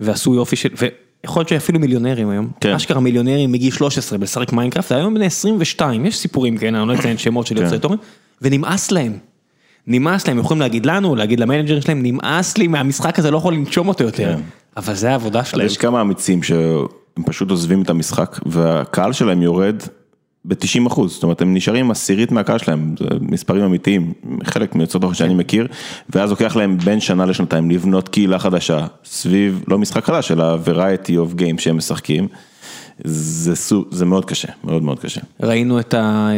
ועשו יופי של, ויכול להיות שאפילו מיליונרים היום, כן. אשכרה מיליונרים מגיל 13 לשחק מיינקראפט, היום בני 22, יש סיפורים כאלה, אני לא אציין שמות של יוצרי תוכן, ונמאס להם. נמאס להם, הם יכולים להגיד לנו, להגיד ל manager שלהם, נמאס לי מהמשחק הזה, לא יכול לנשום אותו יותר. אבל זה העבודה שלהם. יש כמה אמיצים שהם פשוט עוזבים את המשחק, והקהל שלהם יורד ב-90 אחוז, זאת אומרת הם נשארים עשירית מהקהל שלהם, זה מספרים אמיתיים, חלק מיוצרות תוכן שאני מכיר, ואז לוקח להם בין שנה לשנתיים לבנות קהילה חדשה, סביב, לא משחק חדש, אלא variety of game שהם משחקים, זה, זה מאוד קשה, מאוד מאוד קשה. ראינו את ה...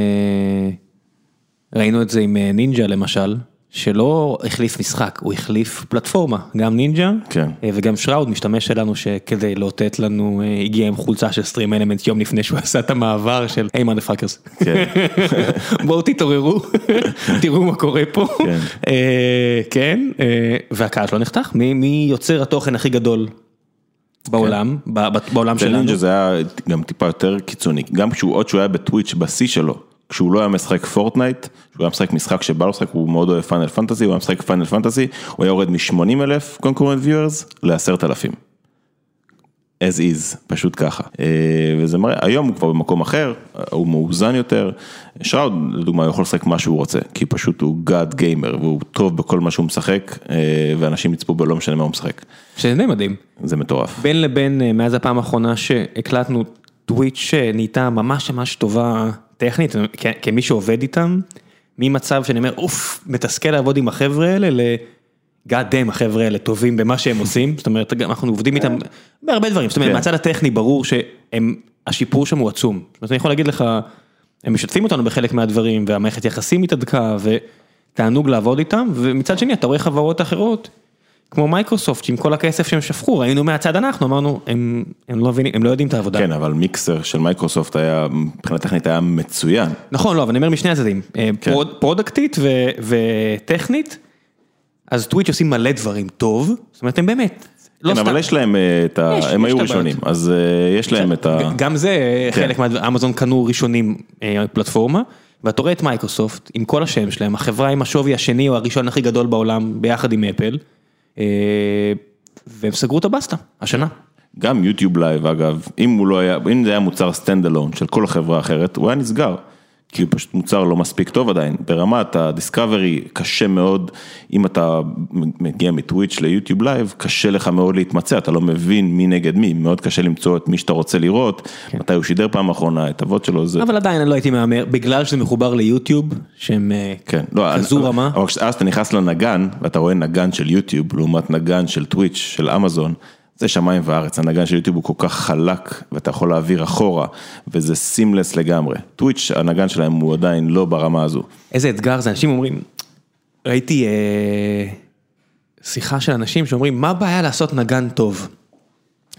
ראינו את זה עם נינג'ה למשל. שלא החליף משחק, הוא החליף פלטפורמה, גם נינג'ה כן. וגם שראוד משתמש שלנו שכדי לאותת לנו הגיע עם חולצה של StreamElements יום לפני שהוא עשה את המעבר של hey motherfuckers. כן. בואו תתעוררו, תראו מה קורה פה. כן. כן, והקהל שלו נחתך, מי יוצר התוכן הכי גדול בעולם, בעולם שלנו. נינג'ה זה היה גם טיפה יותר קיצוני, גם כשהוא עוד שהוא היה בטוויץ' בשיא שלו. כשהוא לא היה משחק פורטנייט, כשהוא היה משחק משחק שבא לו לשחק, הוא מאוד אוהב פיינל פנטזי, הוא היה משחק פיינל פנטזי, הוא היה יורד מ-80 אלף concurrent viewers ל-10 אלפים. as is, פשוט ככה. וזה מראה, היום הוא כבר במקום אחר, הוא מאוזן יותר. שראוד, לדוגמה, הוא יכול לשחק מה שהוא רוצה, כי פשוט הוא גאד גיימר, והוא טוב בכל מה שהוא משחק, ואנשים יצפו בו לא משנה מה הוא משחק. שזה די מדהים. זה מטורף. בין לבין, מאז הפעם האחרונה שהקלטנו, טוויץ' נהייתה ממש ממש טובה. טכנית, כמי שעובד איתם, ממצב שאני אומר, אוף, מתסכל לעבוד עם החבר'ה האלה, לגאד דאם החבר'ה האלה טובים במה שהם עושים, זאת אומרת, אנחנו עובדים איתם בהרבה דברים, זאת אומרת, מהצד הטכני ברור שהשיפור שם הוא עצום. זאת אומרת, אני יכול להגיד לך, הם משתפים אותנו בחלק מהדברים, והמערכת יחסים התהדקה, ותענוג לעבוד איתם, ומצד שני, אתה רואה חברות אחרות. כמו מייקרוסופט, עם כל הכסף שהם שפכו, ראינו מהצד אנחנו, אמרנו, הם, הם, לא, מבינים, הם לא יודעים את העבודה. כן, אבל מיקסר של מייקרוסופט היה, מבחינה טכנית היה מצוין. נכון, לא, אבל אני אומר משני הצדדים, כן. פרוד, פרודקטית ו, וטכנית, אז טוויץ' עושים מלא דברים טוב, זאת אומרת, הם באמת. לא כן, סתם. אבל יש להם את ה... יש, הם יש היו ראשונים, אז יש להם את ה... גם זה כן. חלק מה... אמזון קנו ראשונים פלטפורמה, ואתה רואה את מייקרוסופט, עם כל השם שלהם, החברה עם השווי השני או הראשון הכי גדול בעולם, ביחד עם אפל. והם סגרו את הבסטה, השנה. גם יוטיוב לייב אגב, אם לא היה, אם זה היה מוצר stand alone של כל החברה האחרת, הוא היה נסגר. כי הוא פשוט מוצר לא מספיק טוב עדיין, ברמת ה discovery קשה מאוד, אם אתה מגיע מטוויץ' ליוטיוב לייב, קשה לך מאוד להתמצא, אתה לא מבין מי נגד מי, מאוד קשה למצוא את מי שאתה רוצה לראות, כן. מתי הוא שידר פעם אחרונה, את ה VODs שלו. זה... אבל עדיין אני לא הייתי מהמר, בגלל שזה מחובר ליוטיוב, שהם כן. לא, כזו אני, רמה. אבל אז אתה נכנס לנגן, ואתה רואה נגן של יוטיוב, לעומת נגן של טוויץ', של אמזון. זה שמיים וארץ, הנגן של יוטיוב הוא כל כך חלק ואתה יכול להעביר אחורה וזה סימלס לגמרי. טוויץ', הנגן שלהם הוא עדיין לא ברמה הזו. איזה אתגר זה, אנשים אומרים, ראיתי אה, שיחה של אנשים שאומרים, מה הבעיה לעשות נגן טוב?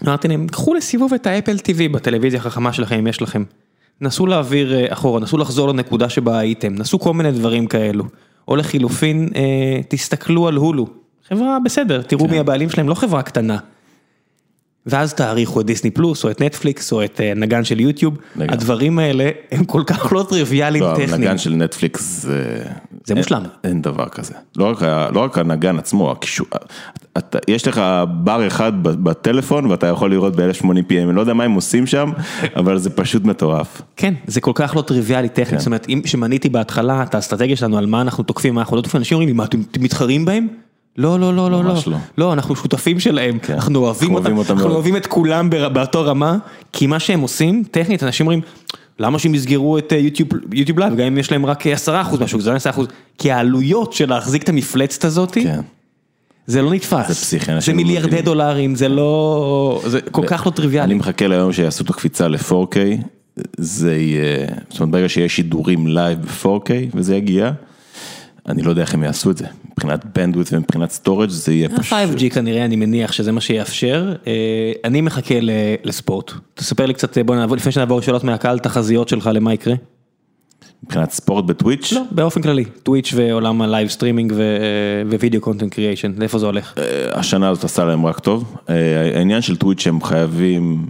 אמרתי להם, קחו לסיבוב את האפל TV בטלוויזיה החכמה שלכם, אם יש לכם. נסו להעביר אחורה, נסו לחזור לנקודה שבה הייתם, נסו כל מיני דברים כאלו. או לחילופין, אה, תסתכלו על הולו. חברה בסדר, תראו כן. מי הבעלים שלהם, לא חברה קטנה. ואז תעריכו את דיסני פלוס או את נטפליקס או את נגן של יוטיוב, לגן. הדברים האלה הם כל כך לא טריוויאליים לא, טכניים. נגן של נטפליקס זה... זה אין, מושלם. אין דבר כזה. לא רק, לא רק הנגן עצמו, הקישור, אתה, יש לך בר אחד בטלפון ואתה יכול לראות ב-1080p, אני לא יודע מה הם עושים שם, אבל זה פשוט מטורף. כן, זה כל כך לא טריוויאלי טכנית, כן. זאת אומרת, אם שמניתי בהתחלה את האסטרטגיה שלנו על מה אנחנו תוקפים, מה אנחנו לא תוקפים, אנשים אומרים לי, מה אתם מתחרים בהם? לא, לא, לא, לא, לא, לא, אנחנו שותפים שלהם, כן. אנחנו אוהבים אותם, אותם אנחנו אוהבים את כולם באותו רמה, כי מה שהם עושים, טכנית, אנשים אומרים, למה שהם יסגרו את יוטיוב יוטיוב לייב, גם אם יש להם רק 10% מהשוק, זה לא 10%, כי העלויות של להחזיק את המפלצת הזאת, כן. זה לא נתפס. זה פסיכי, זה לא מיליארדי מבינים. דולרים, זה לא... זה כל כך לא אני טריוויאלי. מחכה ליום שיעשו את הקפיצה ל-4K, זה יהיה, זאת אומרת ברגע שיש שידורים לייב ב-4K וזה יגיע, אני לא יודע איך הם יעשו את זה, מבחינת bandwidth ומבחינת storage זה יהיה פשוט, ה-5G כנראה, אני מניח שזה מה שיאפשר. אה, אני מחכה לספורט. תספר לי קצת, בוא נעבור, לפני שנעבור לשאלות מהקהל, תחזיות שלך למה יקרה. מבחינת ספורט בטוויץ', לא, באופן כללי, טוויץ' ועולם ה live streaming ו video content creation, לאיפה זה הולך? אה, השנה הזאת עשה להם רק טוב, אה, העניין של טוויץ' שהם חייבים,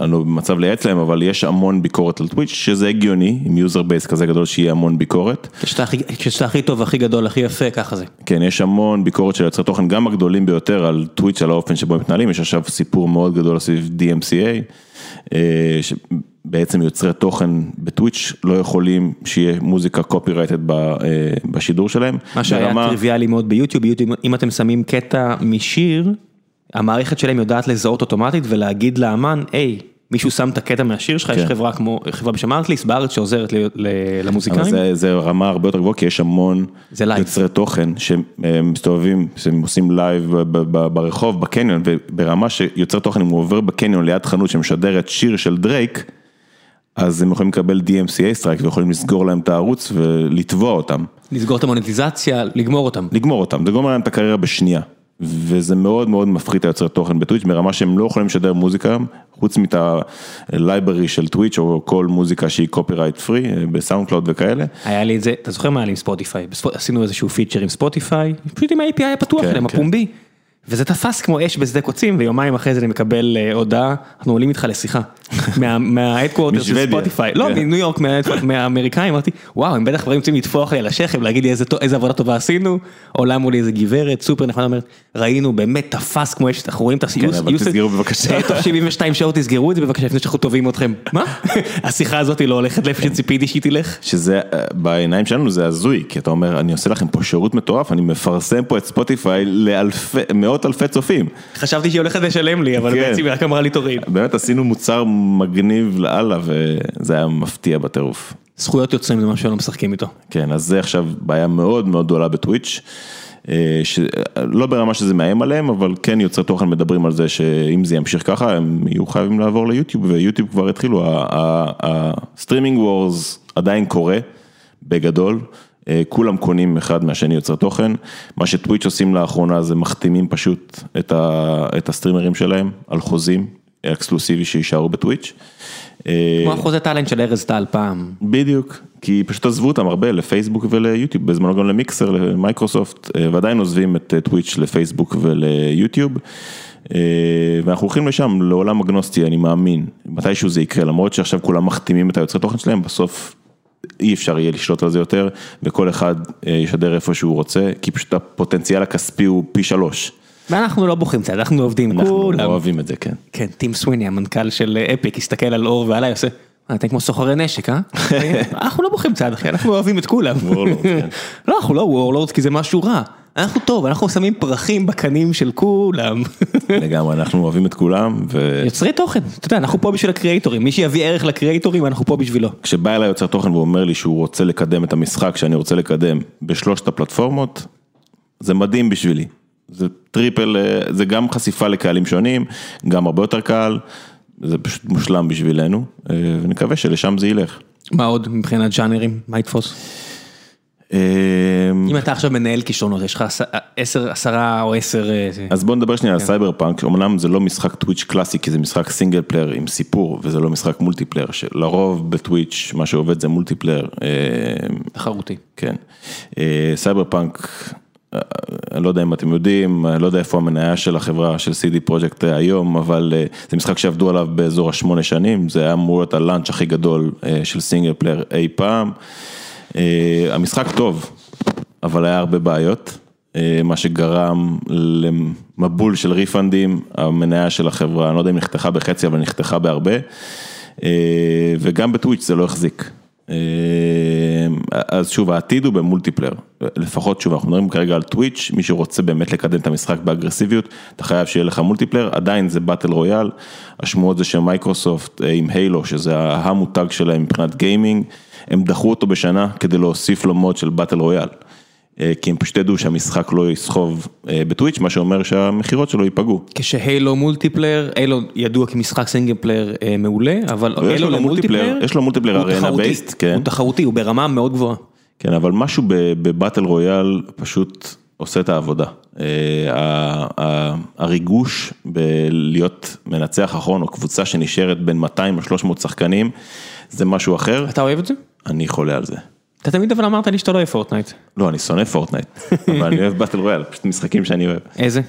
אני לא במצב לייעץ להם, אבל יש המון ביקורת על טוויץ', שזה הגיוני, עם user base כזה גדול שיהיה המון ביקורת. כשאתה הכי- כשאתה הכי טוב, הכי גדול, הכי יפה, ככה זה. כן, יש המון ביקורת של יוצרי תוכן, גם הגדולים ביותר על טוויץ', על האופן שבו הם מתנהלים, יש עכשיו סיפור מאוד גדול סביב DMCA, אה, שבעצם יוצרי תוכן בטוויץ' לא יכולים שיהיה מוזיקה קופירייטד בשידור שלהם. מה שהיה ברמה- טריוויאלי מאוד ביוטיוב, ביוטיוב, אם אתם שמים קטע משיר, המערכת שלהם יודעת לזהות אוטומטית ולהגיד לאמן, היי, מישהו שם את הקטע מהשיר שלך, יש כן. חברה כמו, חברה בשם ארטליסט בארץ שעוזרת ל- ל- אבל למוזיקאים. זה, זה רמה הרבה יותר גבוהה, כי יש המון. יוצרי תוכן שמסתובבים, שהם עושים לייב ב- ב- ב- ברחוב, בקניון, וברמה שיוצר תוכן, אם הוא עובר בקניון ליד חנות שמשדרת שיר של דרייק, אז הם יכולים לקבל DMCA strike ויכולים לסגור להם את הערוץ ולתבוע אותם, לסגור את המוניטיזציה, לגמור אותם. לגמור אותם, זה גומר להם את הקריירה בשנייה. וזה מאוד מאוד מפחית את היוצרי תוכן בטוויץ' ברמה שהם לא יכולים לשדר מוזיקה חוץ מאת ה library של טוויץ' או כל מוזיקה שהיא copyright free ב SoundCloud וכאלה. היה לי את זה, אתה זוכר מה היה לי עם ספוטיפיי? עשינו איזשהו פיצ'ר עם ספוטיפיי, פשוט עם ה-API הפתוח כן, שלהם, כן. הפומבי. וזה תפס כמו אש בשדה קוצים, ויומיים אחרי זה אני מקבל אה, הודעה, אנחנו עולים איתך לשיחה. מה headquarter של. ספוטיפיי, לא, כן. מניו יורק, מה- מהאמריקאים, אמרתי, וואו, הם בטח כבר רוצים לטפוח לי על השכם, להגיד לי איזה עבודה טובה עשינו, עולה מולי איזה גברת, סופר נחמדה, אומרת, ראינו, באמת תפס כמו אש, אנחנו רואים את כן, הסיוס, אבל תסגרו בבקשה. תוך 72 שעות תסגרו את זה בבקשה, לפני שאנחנו תובעים אתכם. מה? השיחה הזאת לא הולכת לאיפה שציפיתי שהיא תלך. שזה אה, בעיניים שלנו זה הזוי, כי אתה אומר, אני עושה לכם פה שירות מטורף, אני מפרסם פה את ספוטיפיי לאלפי, מאות אלפי צופים. חשבתי שהיא הולכת לשלם לי, אבל כן. בעצם היא רק אמרה לי תוריד. באמת עשינו מוצר מגניב לאללה, וזה היה מפתיע בטירוף. זכויות יוצרים זה משהו שלא משחקים איתו. כן, אז זה עכשיו בעיה מאוד מאוד גדולה בטוויץ', אה, שלא ברמה שזה מאיים עליהם, אבל כן יוצרי תוכן מדברים על זה שאם זה ימשיך ככה, הם יהיו חייבים לעבור ליוטיוב, ויוטיוב כבר התחילו, ה streaming wars עדיין קורה, בגדול. אה, כולם קונים אחד מהשני יוצרי תוכן, מה שטוויץ' עושים לאחרונה זה מחתימים פשוט את, ה, את הסטרימרים שלהם על חוזים אקסקלוסיבי שיישארו בטוויץ'. אה, כמו החוזה טאלנט של ארז טל פעם. בדיוק, כי פשוט עזבו אותם הרבה לפייסבוק וליוטיוב, בזמנו גם למיקסר, למייקרוסופט, אה, ועדיין עוזבים את טוויץ' לפייסבוק וליוטיוב. ואנחנו הולכים לשם, לעולם אגנוסטי, אני מאמין, מתישהו זה יקרה, למרות שעכשיו כולם מחתימים את היוצרי תוכן שלהם, בסוף אי אפשר יהיה לשלוט על זה יותר, וכל אחד אה, ישדר איפה שהוא רוצה, כי פשוט הפוטנציאל הכספי הוא פי שלוש. ואנחנו לא בוכים קצת, אנחנו עובדים אנחנו כולם. אוהבים את זה, כן. כן, טים סוויני, המנכ"ל של אפיק, הסתכל על אור ועליי, עושה, "אה, אתם כמו סוחרי נשק, אה? אנחנו לא בוכים קצת, אחי, אנחנו אוהבים את כולם. warlord, כן. לא, אנחנו לא warlords כי זה משהו רע. אנחנו טוב, אנחנו שמים פרחים בקנים של כולם. לגמרי, אנחנו אוהבים את כולם, ו... יוצרי תוכן, אתה יודע, אנחנו פה בשביל הקריאייטורים, מי שיביא ערך לקריאייטורים, אנחנו פה בשבילו. כשבא אליי יוצר תוכן ואומר לי שהוא רוצה לקדם את המשחק שאני רוצה לקדם בשלושת הפלטפורמות, זה מדהים בשבילי. זה triple, אה, זה גם חשיפה לקהלים שונים, גם הרבה יותר קל, זה פשוט מושלם בשבילנו, אה, ונקווה שלשם זה ילך. מה עוד מבחינת ז'אנרים, מה יתפוס? אה, אם אתה עכשיו מנהל כישרונות, יש לך עש- עשר, עשרה או עשר... אה, אז בוא נדבר שנייה על Cyber punk, אמנם זה לא משחק טוויץ' קלאסי, כי זה משחק single player עם סיפור, וזה לא משחק multiplayer, שלרוב בטוויץ' מה שעובד זה multiplayer. אה, תחרותי. כן. אה, סייבר פאנק, אני לא יודע אם אתם יודעים, אני לא יודע איפה המניה של החברה של CD Projekt היום, אבל זה משחק שעבדו עליו באזור השמונה שנים, זה היה אמור להיות ה launch הכי גדול של single player אי פעם. אה, המשחק טוב, אבל היה הרבה בעיות, אה, מה שגרם למבול של ריפנדים, המניה של החברה, אני לא יודע אם נחתכה בחצי, אבל נחתכה בהרבה, אה, וגם בטוויץ' זה לא החזיק. אז שוב, העתיד הוא ב multiplayer, לפחות שוב, אנחנו מדברים כרגע על טוויץ', מי שרוצה באמת לקדם את המשחק באגרסיביות, אתה חייב שיהיה לך multiplayer, עדיין זה battle royale, השמועות זה שמייקרוסופט עם Halo, שזה המותג שלהם מבחינת גיימינג, הם דחו אותו בשנה כדי להוסיף לו mode של battle royale. אה, כי הם פשוט ידעו שהמשחק לא יסחוב אה, בטוויץ', מה שאומר שהמכירות שלו ייפגעו. כש Halo multiplayer, Halo ידוע כמשחק single player אה, מעולה, אבל יש Halo לו ל multiplayer, יש לו multiplayer arena based, כן. הוא תחרותי, הוא ברמה מאוד גבוהה. כן, אבל משהו ב battle royale פשוט עושה את העבודה. הריגוש בלהיות מנצח אחרון, או קבוצה שנשארת בין 200 ל-300 שחקנים, זה משהו אחר, אתה אוהב את זה? אני חולה על זה. אתה תמיד אבל אמרת לי שאתה לא אוהב פורטנייט. לא, אני שונא פורטנייט, אבל אני אוהב battle royale, פשוט משחקים שאני אוהב. איזה?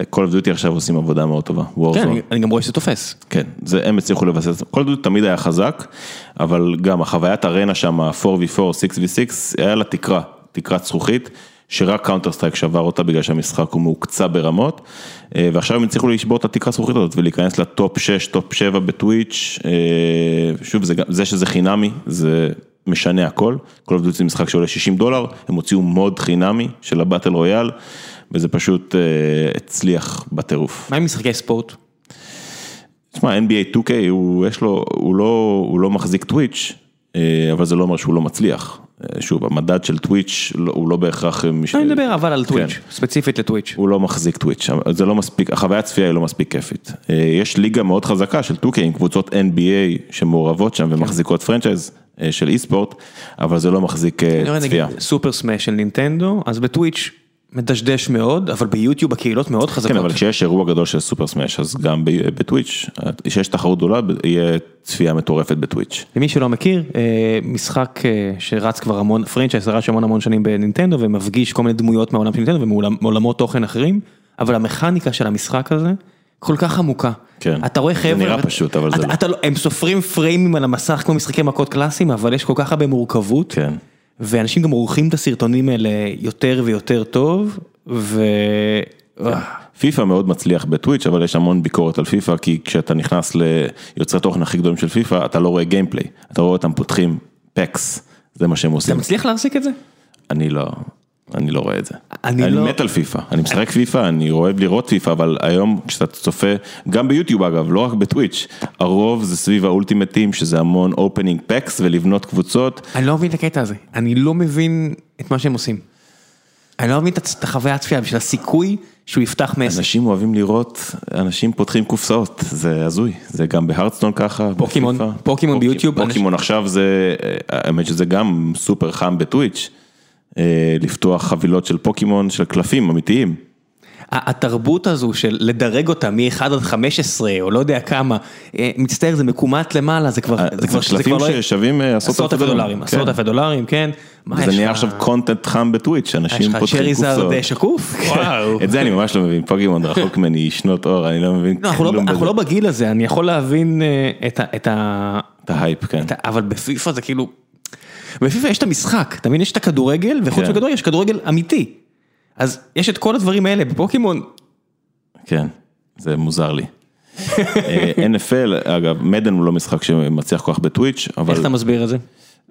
Of Duty עכשיו עושים עבודה מאוד טובה, כן. אני- גם רואה שזה תופס. כן, זה הם הצליחו לבסס, of Duty תמיד היה חזק, אבל גם החוויית ארנה שם, 4v4, 6v6, היה לה תקרה, תקרת זכוכית, שרק Counter-Strike שבר אותה בגלל שהמשחק הוא מהוקצע ברמות, אה, ועכשיו הם הצליחו לשבור את התקרה הזכוכית הזאת ולהיכנס ל top 6, top 7 בטוויץ', אה, שוב, זה, זה שזה חינמי, זה משנה הכל, of Duty זה משחק שעולה 60 דולר, הם הוציאו mode חינמי של ה battle royale, וזה פשוט אה, הצליח בטירוף. מה עם משחקי ספורט? תשמע, NBA 2K, הוא, יש לו, הוא, לא, הוא לא מחזיק טוויץ', אה, אבל זה לא אומר שהוא לא מצליח. אה, שוב, המדד של טוויץ' לא- הוא לא בהכרח... מש- אני מדבר אבל על כן. טוויץ', ספציפית לטוויץ'. הוא לא מחזיק טוויץ', זה לא מספיק, החוויית צפייה היא לא מספיק כיפית. יש ליגה מאוד חזקה של 2K עם קבוצות NBA שמעורבות שם ומחזיקות franchise של esports, אבל זה לא מחזיק אה, צפייה. Super Smash של נינטנדו, אז בטוויץ' מדשדש מאוד, אבל ביוטיוב הקהילות מאוד חזקות. כן, אבל כשיש אירוע גדול של Super Smash, אז גם ב- בטוויץ', כשיש תחרות גדולה, יהיה צפייה מטורפת בטוויץ'. למי שלא מכיר, אה, משחק אה, שרץ כבר המון, franchise רץ המון המון שנים בנינטנדו ומפגיש כל מיני דמויות מהעולם של נינטנדו ומעולמות תוכן אחרים, אבל המכניקה של המשחק הזה כל כך עמוקה. כן. אתה רואה זה חבר'ה, נראה אתה- פשוט, אבל זה אתה- לא. אתה לא- הם סופרים פריימים על המסך כמו משחקי מכות קלאסיים, אבל יש כל כך הרבה מורכבות, כן. ואנשים גם עורכים את הסרטונים האלה יותר ויותר טוב, ו... פיפא מאוד מצליח בטוויץ', אבל יש המון ביקורת על פיפא, כי כשאתה נכנס ליוצרי תוכן הכי גדולים של פיפא, אתה לא רואה gameplay, אתה רואה אותם פותחים packs, זה מה שהם אתה עושים. מצליח להחזיק את זה? אני לא, אני לא רואה את זה. אני אני לא- מת על פיפא, אני משחק פיפא, אני אוהב לראות פיפא, אבל היום כשאתה צופה, גם ביוטיוב אגב, לא רק בטוויץ', הרוב זה סביב ה Ultimate Team, שזה המון opening פקס ולבנות קבוצות. אני לא מבין את הקטע הזה, אני לא מבין את מה שהם עושים. אני לא מבין את החוויה הצפייה בשביל הסיכוי שהוא יפתח מעשר. אנשים אוהבים לראות, אנשים פותחים קופסאות, זה הזוי, זה גם בהרדסטון ככה, פוקימון. פוקימון פוק- ביוטיוב, פוקימון עכשיו זה, אה, האמת שזה גם סופר חם בטוויץ', לפתוח חבילות של פוקימון של קלפים אמיתיים. התרבות הזו של לדרג אותה מ-1 עד 15 או לא יודע כמה, אה, מצטער זה מקומט למעלה, זה כבר, אה, זה כבר, זה קלפים לא- ששווים אה, עשרות אלפי דולרים, עשרות אלפי דולרים, כן. זה יש נהיה לך- עכשיו קונטנט חם בטוויץ', יש אנשים לך פותחים צ'ריזרד קופסאות. שקוף? וואו. את זה אני ממש לא מבין, פוקימון רחוק ממני שנות אור, אני לא מבין לא, אנחנו לא- כלום אנחנו בזה. לא בגיל הזה, אני יכול להבין אה, את ה- את ההייפ, כן. אבל בפיפא זה כאילו, בפיפא יש את המשחק, אתה מבין? יש את הכדורגל, וחוץ כן. מכדורגל יש כדורגל אמיתי. אז יש את כל הדברים האלה, בפוקימון, כן, זה מוזר לי. אה, NFL, אגב, מדן הוא לא משחק שמצליח כל כך בטוויץ', אבל איך אתה מסביר את זה?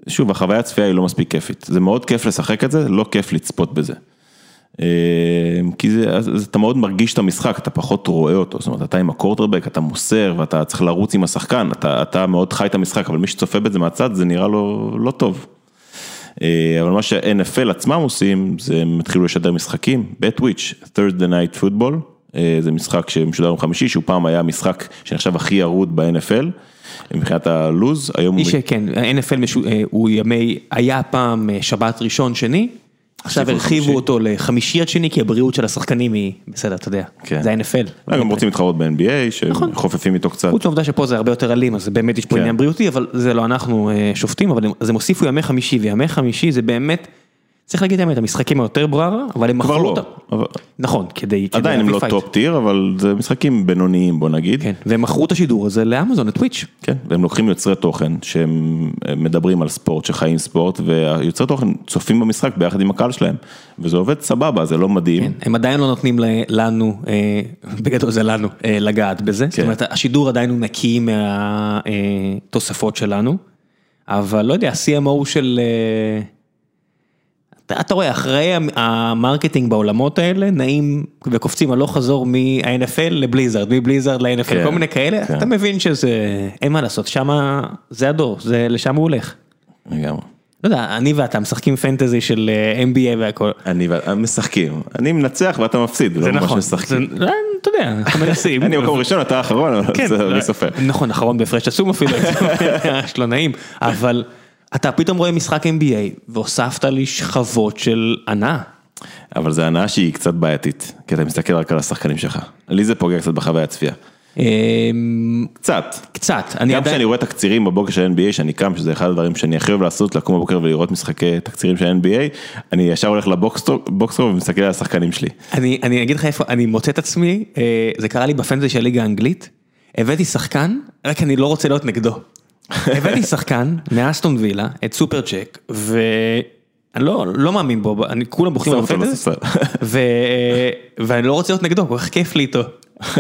שוב, החוויה הצפייה היא לא מספיק כיפית. זה מאוד כיף לשחק את זה, לא כיף לצפות בזה. אה, כי זה, אז- אז אתה מאוד מרגיש את המשחק, אתה פחות רואה אותו, זאת אומרת, אתה עם הקורטרבק, אתה מוסר ואתה צריך לרוץ עם השחקן, אתה, אתה מאוד חי את המשחק, אבל מי שצופה בזה מהצד, זה נראה לו לא טוב. אה, אבל מה ש-NFL עצמם עושים, זה הם התחילו לשדר משחקים בטוויץ', Thursday Night Football, אה, זה משחק שמשודר יום חמישי, שהוא פעם היה המשחק שנחשב הכי ירוד ב-NFL, מבחינת הלוז, היום הוא... שכן, ה-NFL משו- אה, הוא ימי, היה פעם שבת ראשון שני, עכשיו הרחיבו. אותו לחמישי עד שני, כי הבריאות של השחקנים היא, בסדר, אתה יודע, כן. זה ה-NFL. גם רוצים להתחרות ב-NBA, נכון. שחופפים איתו קצת. חוץ מהעובדה שפה זה הרבה יותר אלים, אז באמת יש פה כן. עניין בריאותי, אבל זה לא אנחנו אה, שופטים, אבל הם הוסיפו ימי חמישי, וימי חמישי זה באמת, צריך להגיד האמת, המשחקים היותר בררה, אבל הם מכרו לא, אותם. אבל נכון, כדי... כדי עדיין הם להביא לא פייט. top tier, אבל זה משחקים בינוניים בוא נגיד. כן, והם מכרו את השידור הזה לאמזון, לטוויץ'. כן, והם לוקחים יוצרי תוכן שהם הם מדברים על ספורט, שחיים ספורט, והיוצרי תוכן צופים במשחק ביחד עם הקהל שלהם, וזה עובד סבבה, זה לא מדהים. כן, הם עדיין לא נותנים לנו, אה, בגדול זה לנו, אה, לגעת בזה. זאת כן. אומרת, השידור עדיין הוא נקי מהתוספות שלנו, אבל לא יודע, ה-CMO של... אה, אתה, אתה רואה, אחרי המ- ה marketing בעולמות האלה, נעים וקופצים הלוך חזור מה-NFL לבליזארד, מבליזארד ל-NFL, כן, כל מיני כאלה, כן. אתה מבין שזה, אין מה לעשות, שמה, זה הדור, זה, לשם הוא הולך. לגמרי. לא יודע, אני ואתה משחקים fantasy של אה, NBA והכל. אני ואתה משחקים, אני מנצח ואתה מפסיד, זה לא ממש נכון, משחקים. זה- אה, אתה יודע, אנחנו מנסים. אני מקום ראשון, אתה האחרון, אבל כן, בסדר, לא, מי סופר. נכון, אחרון בהפרש עצום אפילו, יש לו נעים, אבל אתה פתאום רואה משחק NBA והוספת לי שכבות של הנאה. אבל זה הנאה שהיא קצת בעייתית, כי אתה מסתכל רק על השחקנים שלך. לי זה פוגע קצת בחוויה הצפייה. אמ, קצת. קצת, גם כשאני רואה תקצירים בבוקר של NBA, שאני קם, שזה אחד הדברים שאני הכי אוהב לעשות, לקום בבוקר ולראות משחקי תקצירים של NBA, אני ישר הולך לבוקסטור ומסתכל על השחקנים שלי. אני, אני אגיד לך איפה, אני מוצא את עצמי, אה, זה קרה לי בפנטזי של ליגה האנגלית, הבאתי שחקן, רק אני לא רוצה להיות נגדו. הבאתי שחקן מאסטון וילה, את סופר צ'ק, ואני לא, לא מאמין בו, אני כולם בוחרים בפנטזי, לספסל. ו... ואני לא רוצה להיות נגדו, כל כך כיף לי איתו.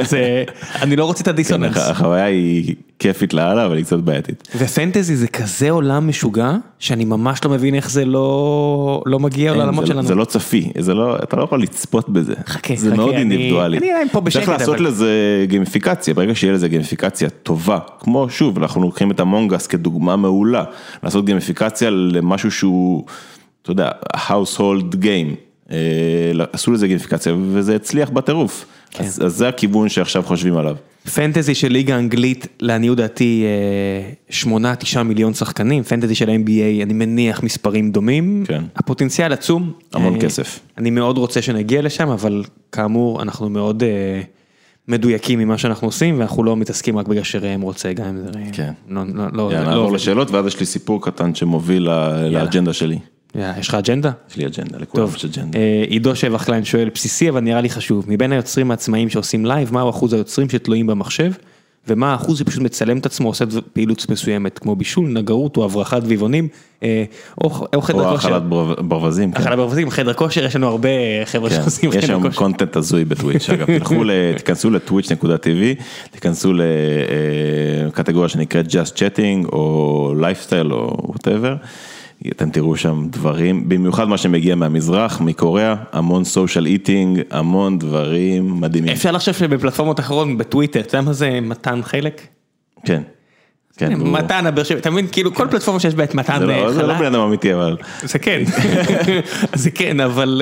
זה, אני לא רוצה את הדיסוננס. החוויה היא כיפית לאללה, אבל היא קצת בעייתית. ופנטזי זה כזה עולם משוגע, שאני ממש לא מבין איך זה לא, לא מגיע לעולמות זה- שלנו. זה לא צפי, זה לא, אתה לא יכול לצפות בזה. חכה, זה חכה, מאוד אני- אינדיבידואלי. אני עדיין פה בשקט, צריך לעשות אבל- לזה גימיפיקציה, ברגע שיהיה לזה גימיפיקציה טובה, כמו שוב, אנחנו לוקחים את המונגס כדוגמה מעולה, לעשות גימיפיקציה למשהו שהוא, אתה יודע, household game. אה, עשו לזה גימיפיקציה וזה הצליח בטירוף. כן. אז, אז זה הכיוון שעכשיו חושבים עליו. פנטזי של ליגה אנגלית, לעניות דעתי, 8-9 מיליון שחקנים, פנטזי של NBA, אני מניח מספרים דומים. כן. הפוטנציאל עצום. המון אה, כסף. אני מאוד רוצה שנגיע לשם, אבל כאמור, אנחנו מאוד אה, מדויקים ממה שאנחנו עושים, ואנחנו לא מתעסקים רק בגלל שראם רוצה, גם אם זה... כן. לא, לא, לא, יאללה, לא נעבור עובד. לשאלות ואז יש לי סיפור קטן שמוביל לאג'נדה שלי. יש לך אג'נדה? יש לי אג'נדה, לכולם יש אג'נדה. אה, עידו שבח קליין שואל, בסיסי אבל נראה לי חשוב, מבין היוצרים העצמאיים שעושים live, מהו אחוז היוצרים שתלויים במחשב, ומה האחוז שפשוט מצלם את עצמו, עושה פעילות מסוימת, כמו בישול, נגרות או הברחת דביבונים, אה, או או חדר או כושר. האכלת בר- ברווזים. כן. אכלת ברווזים, חדר כושר, יש לנו הרבה חבר'ה כן, שעושים יש חדר שם כושר. קונטנט הזוי בטוויץ', אגב, תיכנסו לטוויץ'.tv, תיכנסו לקטגוריה שנקראת Just Chatting או Lifestyle או whatever, אתם תראו שם דברים, במיוחד מה שמגיע מהמזרח, מקוריאה, המון סושיאל איטינג, המון דברים מדהימים. אפשר לחשוב שבפלטפורמות אחרות, בטוויטר, אתה יודע מה זה מתן חלק? כן. כן, מתן הבאר שבע, אתה מבין, כאילו כל פלטפורמה שיש בה את מתן זה לא- זה לא חלק, בן אדם אמיתי, אבל זה כן, זה כן, אבל...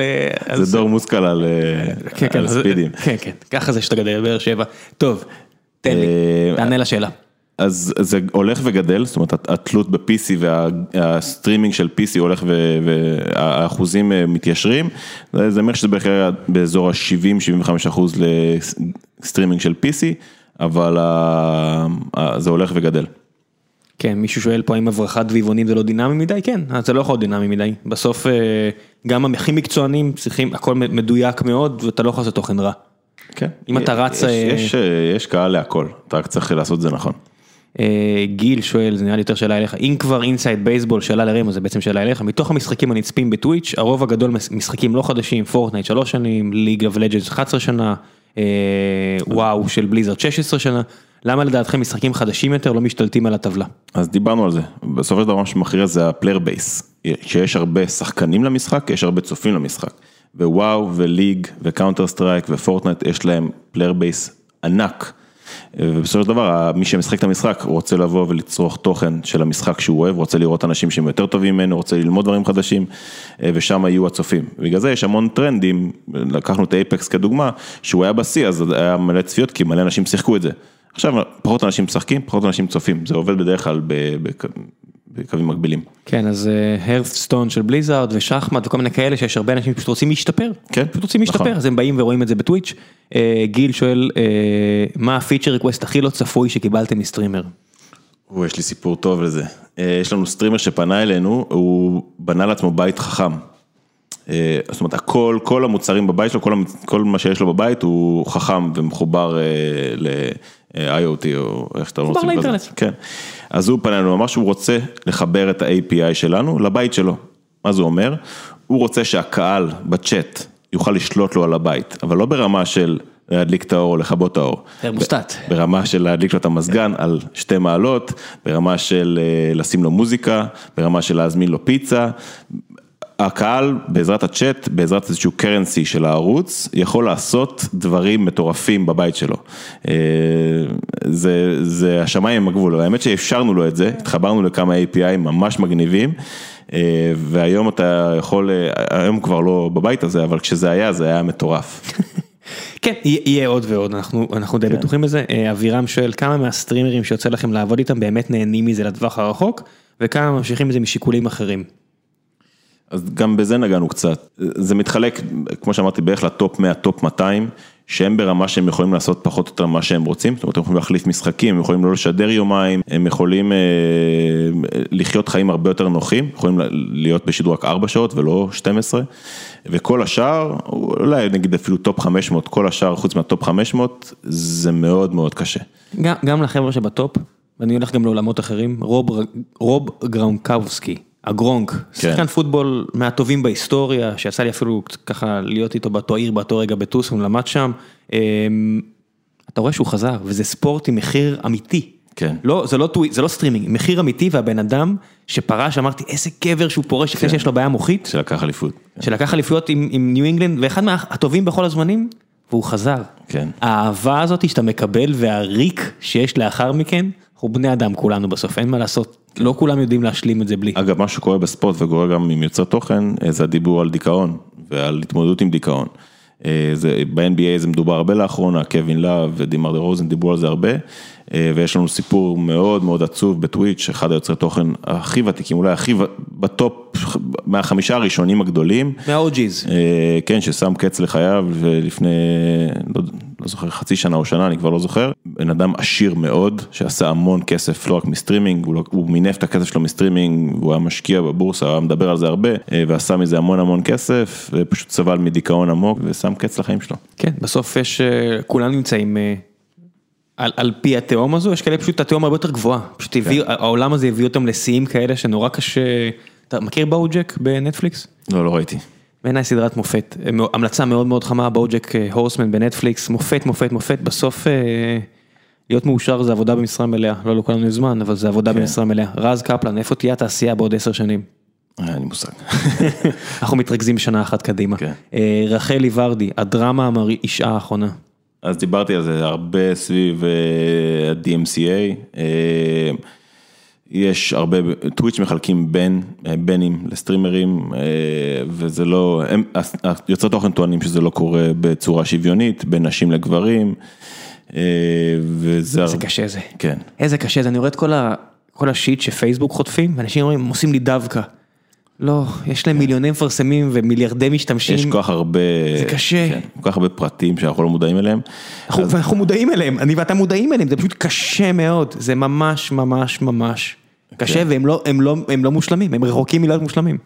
אה, זה דור מושכל על אה, כן, כן, ספידים. כן, כן, ככה זה שאתה גדל בבאר שבע. טוב, תן לי, אה, תענה לשאלה. אז זה הולך וגדל, זאת אומרת התלות ב-PC והסטרימינג של PC הולך והאחוזים אה, מתיישרים, זה אומר שזה בערך באזור ה-70-75 אחוז לסטרימינג של PC, אבל ה- ה- זה הולך וגדל. כן, מישהו שואל פה האם הברחת דביבונים זה לא דינמי מדי? כן, אז זה לא יכול להיות דינמי מדי. בסוף אה, גם הכי מקצוענים צריכים, הכל מדויק מאוד ואתה לא יכול לעשות תוכן רע. כן. אם אתה רץ, יש, אה, יש, אה, יש קהל להכל, אתה רק צריך לעשות את זה נכון. אה, גיל שואל, זה נראה לי יותר שאלה אליך, אם כבר inside baseball, שאלה לרמו, זה בעצם שאלה אליך, מתוך המשחקים הנצפים בטוויץ', הרוב הגדול משחקים לא חדשים, Fortnite 3 שנים, League of Legends 11 שנה, אה, וואו של בליזרד 16 שנה, למה לדעתכם משחקים חדשים יותר לא משתלטים על הטבלה? אז דיברנו על זה, בסופו של דבר מה שמכריע זה ה player base, שיש הרבה שחקנים למשחק, יש הרבה צופים למשחק, ו WoW ו League ו Counter-Strike ו Fortnite יש להם player base ענק, ובסופו של דבר מי שמשחק את המשחק רוצה לבוא ולצרוך תוכן של המשחק שהוא אוהב, רוצה לראות אנשים שהם יותר טובים ממנו, רוצה ללמוד דברים חדשים, ושם יהיו הצופים, בגלל זה יש המון טרנדים, לקחנו את Apex כדוגמה, שהוא היה בשיא אז היה מלא צפיות כי מלא אנשים שיחקו את זה. עכשיו פחות אנשים משחקים, פחות אנשים צופים, זה עובד בדרך כלל ב- בק- בקווים מקבילים. כן, אז Hearthstone של בליזארד ושחמט וכל מיני כאלה שיש הרבה אנשים שפשוט רוצים להשתפר. כן, פשוט רוצים להשתפר, נכון. אז הם באים ורואים את זה בטוויץ'. אה, גיל שואל, אה, מה ה feature request הכי לא צפוי שקיבלתם מ streamer? או, יש לי סיפור טוב לזה. אה, יש לנו streamer שפנה אלינו, הוא בנה לעצמו בית חכם. אה, זאת אומרת, הכל, כל המוצרים בבית שלו, כל, כל מה שיש לו בבית הוא חכם ומחובר אה, ל-IoT או איך שאתה רוצה לזה. לאינטרנט. כן. אז הוא פנה אלינו, אמר שהוא רוצה לחבר את ה-API שלנו לבית שלו. מה זה אומר? הוא רוצה שהקהל בצ'אט יוכל לשלוט לו על הבית, אבל לא ברמה של להדליק את האור או לכבות את האור. תרמוסטט. ברמה של להדליק לו את המזגן על שתי מעלות, ברמה של אה, לשים לו מוזיקה, ברמה של להזמין לו פיצה. הקהל בעזרת הצ'אט, בעזרת איזשהו קרנסי של הערוץ, יכול לעשות דברים מטורפים בבית שלו. אה, זה, זה השמיים הם הגבול, האמת שאפשרנו לו את זה, התחברנו לכמה API ממש מגניבים, אה, והיום אתה יכול, אה, היום כבר לא בבית הזה, אבל כשזה היה, זה היה מטורף. כן, יהיה עוד ועוד, אנחנו אנחנו די כן. בטוחים בזה. אבירם שואל, כמה מהסטרימרים שיוצא לכם לעבוד איתם באמת נהנים מזה לטווח הרחוק, וכמה ממשיכים מזה משיקולים אחרים. אז גם בזה נגענו קצת, זה מתחלק, כמו שאמרתי, בערך ל top 100, top 200, שהם ברמה שהם יכולים לעשות פחות או יותר מה שהם רוצים, זאת אומרת, הם יכולים להחליף משחקים, הם יכולים לא לשדר יומיים, הם יכולים אה, לחיות חיים הרבה יותר נוחים, יכולים להיות בשידור רק 4 שעות ולא 12, וכל השאר, אולי נגיד אפילו top 500, כל השאר חוץ מה top 500, זה מאוד מאוד קשה. גם גם לחבר'ה שב top, ואני הולך גם לעולמות אחרים, רוב רוב גרונקאוסקי, הגרונק, שחקן פוטבול מהטובים בהיסטוריה, שיצא לי אפילו ככה להיות איתו באותו עיר, באותו רגע בטוסון, הוא למד שם. אמ, אתה רואה שהוא חזר, וזה ספורט עם מחיר אמיתי. כן. לא, זה לא טוויץ', זה לא סטרימינג, מחיר אמיתי והבן אדם שפרש, אמרתי איזה גבר שהוא פורש לפני שיש לו בעיה מוחית, שלקח אליפות. שלקח אליפויות עם עם ניו אינגלנד, ואחד מהטובים בכל הזמנים, והוא חזר. כן. האהבה הזאת שאתה מקבל והריק שיש לאחר מכן, אנחנו בני אדם כולנו בסוף, אין מה לעשות, לא כולם יודעים להשלים את זה בלי. אגב, מה שקורה בספורט וקורה גם עם יוצרי תוכן, אה, זה הדיבור על דיכאון ועל התמודדות עם דיכאון. אה, זה, ב-NBA זה מדובר הרבה לאחרונה, קווין לאב ודמאר דרוזן דיברו על זה הרבה, אה, ויש לנו סיפור מאוד מאוד עצוב בטוויץ', אחד היוצרי תוכן הכי ותיקים, אולי הכי ב top, מהחמישה הראשונים הגדולים. אה, כן, ששם קץ לחייו לפני, לא, לא זוכר, חצי שנה או שנה, אני כבר לא זוכר. בן אדם עשיר מאוד, שעשה המון כסף, לא רק מסטרימינג, הוא, לא, הוא מינף את הכסף שלו מסטרימינג, הוא היה משקיע בבורסה, הוא היה מדבר על זה הרבה, אה, ועשה מזה המון המון כסף, ופשוט סבל מדיכאון עמוק, ושם קץ לחיים שלו. כן, בסוף יש, אה, כולם נמצאים אה, על, על פי התהום הזו, יש כאלה פשוט התהום הרבה יותר גבוהה, פשוט הביא, העולם הזה הביא אותם לשיאים כאלה שנורא קשה, אתה מכיר בואוג'ק בנטפליקס? לא, לא ראיתי. בעיניי סדרת מופת, המלצה מאוד מאוד חמה, בואוג'ק אה, הורסמן בנטפליקס, מופת מופת מופת, בסוף להיות מאושר זה עבודה במשרה מלאה, לא לכולנו יש זמן, אבל זה עבודה כן. במשרה מלאה. רז קפלן, איפה תהיה התעשייה בעוד עשר שנים? אה, אין לי מושג. אנחנו מתרכזים שנה אחת קדימה. כן. אה, רחלי ורדי, הדרמה המרעישה האחרונה. אז דיברתי על זה הרבה סביב אה, ה-DMCA, יש הרבה, טוויץ' מחלקים בין, בינים לסטרימרים, וזה לא, הם, יוצרי תוכן טוענים שזה לא קורה בצורה שוויונית, בין נשים לגברים, וזה... איזה קשה זה. כן, איזה קשה זה, אני רואה את כל, ה, כל השיט שפייסבוק חוטפים, ואנשים אומרים, עושים לי דווקא. לא, יש להם מיליוני מפרסמים ומיליארדי משתמשים. יש כל כך הרבה... זה קשה. כן, כל כך הרבה פרטים שאנחנו לא מודעים אליהם. אנחנו, ואנחנו מודעים אליהם, אני ואתה מודעים אליהם, זה פשוט קשה מאוד, זה ממש ממש ממש קשה, כן. והם לא, הם לא, הם לא מושלמים, הם רחוקים מלהיות מושלמים.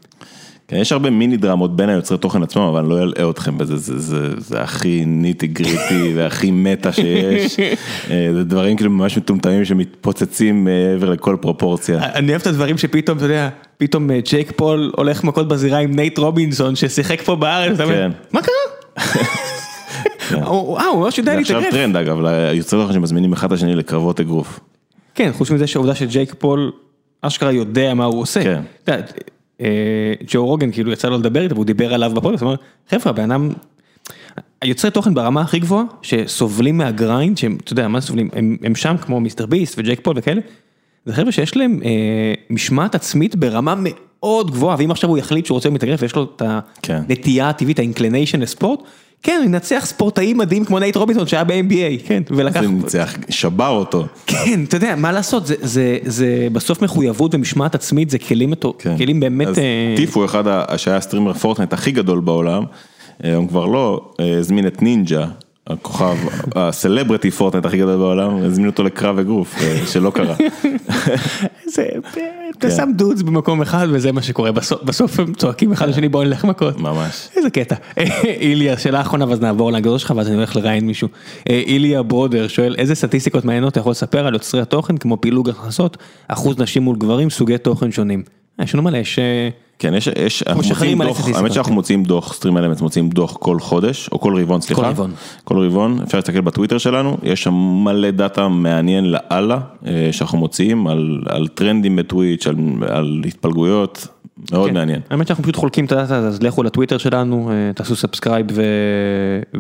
כן, יש הרבה מיני דרמות בין היוצרי תוכן עצמם, אבל אני לא אלאה אתכם בזה, זה, זה, זה הכי nitty gritty והכי meta שיש. אה, זה דברים כאילו ממש מטומטמים שמתפוצצים מעבר לכל פרופורציה. אני אוהב את הדברים שפתאום, אתה יודע, פתאום אה, ג'ייק פול הולך מכות בזירה עם נייט רובינסון ששיחק פה בארץ, כן. מה קרה? הוא- אה, הוא ממש יודע זה עכשיו. טרנד אגב, ליוצרי תוכן שמזמינים אחד את השני לקרבות אגרוף. כן, חוץ מזה שהעובדה שג'ייק פול אשכרה יודע מה הוא עושה. כן. אה, ג'ו רוגן כאילו יצא לו לדבר איתו והוא דיבר עליו בפודקאסט, הוא אמר, חבר'ה, הבן אדם, היוצרי תוכן ברמה הכי גבוהה, שסובלים מה grind, שהם, אתה יודע, מה סובלים, הם, הם שם כמו מיסטר ביסט וג'ייק פול וכאלה, זה חבר'ה שיש להם אה, משמעת עצמית ברמה מאוד גבוהה, ואם עכשיו הוא יחליט שהוא רוצה להתאגרף ויש לו את כן. הנטייה הטבעית, ה inclination לספורט, כן, הוא ינצח ספורטאי מדהים כמו נייט רובינסון שהיה ב-NBA, כן, ולקח... זה ניצח, שבר אותו. כן, אתה יודע, מה לעשות, זה, זה, זה בסוף מחויבות ומשמעת עצמית, זה כלים, כן. כלים באמת, אז אה, טיף הוא אחד שהיה סטרימר פורטנייט הכי גדול בעולם, אה, הוא כבר לא אה, הזמין את נינג'ה, הכוכב, ה celebrity פורטנייט הכי גדול בעולם, הזמין אותו לקרב אגרוף, אה, שלא קרה. זה, כן. אתה שם dudes במקום אחד וזה מה שקורה, בסוף, הם צועקים אחד לשני בוא נלך מכות. ממש. איזה קטע. איליה, שאלה אחרונה ואז נעבור להגדול שלך ואז אני הולך לראיין מישהו. אה, איליה ברודר שואל איזה סטטיסטיקות מעניינות אתה יכול לספר על יוצרי התוכן כמו פילוג הכנסות, אחוז נשים מול גברים, סוגי תוכן שונים. אה, יש לנו מלא, יש... כן, יש, יש, אנחנו מוציאים דוח, האמת שאנחנו. מוציאים דוח, סטרים אלמנטס מוציאים דוח כל חודש, או כל רבעון, סליחה. רבעון. כל רבעון, אפשר להסתכל בטוויטר שלנו, יש שם מלא דאטה מעניין לאללה, אה, שאנחנו מוציאים על, על טרנדים בטוויץ', על, על התפלגויות, מאוד כן. מעניין. האמת שאנחנו פשוט חולקים את הדאטה, אז לכו לטוויטר שלנו, אה, תעשו subscribe ו-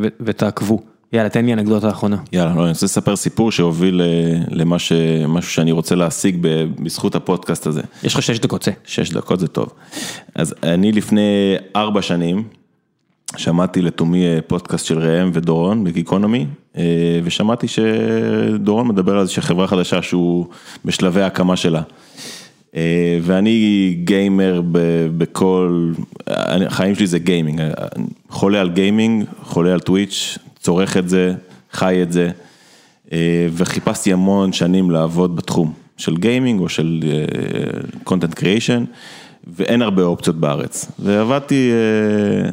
ו- ותעקבו. יאללה, תן לי אנקדוטה האחרונה. יאללה, לא, אני רוצה לספר סיפור שהוביל אה, למה ש... משהו שאני רוצה להשיג ב- בזכות הפודקאסט הזה. יש לך שש דקות, צא. שש דקות זה טוב. אז אני לפני ארבע שנים, שמעתי לתומי אה, פודקאסט של ראם ודורון בגיקונומי, אה, ושמעתי שדורון מדבר על זה שחברה חדשה שהוא בשלבי ההקמה שלה. ואני גיימר בכל, החיים שלי זה גיימינג, חולה על גיימינג, חולה על טוויץ', צורך את זה, חי את זה, אה, וחיפשתי המון שנים לעבוד בתחום של גיימינג או של content creation, ואין הרבה אופציות בארץ. ועבדתי, אה,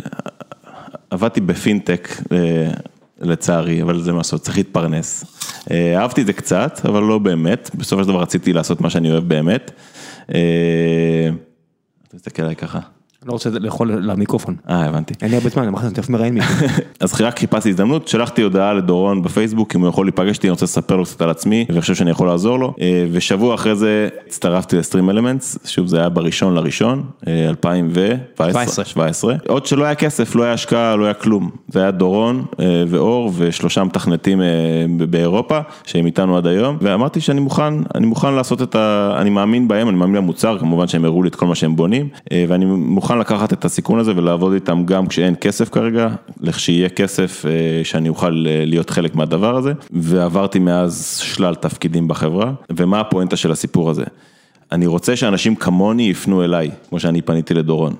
עבדתי בפינטק, אה, לצערי, אבל זה מה לעשות, צריך להתפרנס. אה, אהבתי את זה קצת, אבל לא באמת, בסופו של דבר רציתי לעשות מה שאני אוהב באמת. אה, אתה מסתכל עליי ככה? לא רוצה לאכול למיקרופון. אה, הבנתי. אין לי הרבה זמן, אמרתי, אני תכף מראיין מישהו. אז רק חיפשתי הזדמנות, שלחתי הודעה לדורון בפייסבוק, אם הוא יכול להיפגש איתי, אני רוצה לספר לו קצת על עצמי, ואני חושב שאני יכול לעזור לו. אה, ושבוע אחרי זה הצטרפתי לסטרים אלמנטס, שוב זה היה בראשון לראשון, אה, 2017. עוד שלא היה כסף, לא היה השקעה, לא היה כלום. זה היה דורון אה, ואור ושלושה מתכנתים אה, ב- באירופה, שהם איתנו עד היום, ואמרתי שאני מוכן, אני מוכן לעשות את ה... אני מאמין בהם, אני מאמין במוצר, כמובן שהם הראו לי את כל מה שהם בונים, אה, ואני מוכן לקחת את הסיכון הזה ולעבוד איתם גם כשאין כסף כרגע, לכשיהיה כסף אה, שאני אוכל אה, להיות חלק מהדבר הזה, ועברתי מאז שלל תפקידים בחברה, ומה הפואנטה של הסיפור הזה? אני רוצה שאנשים כמוני יפנו אליי, כמו שאני פניתי לדורון.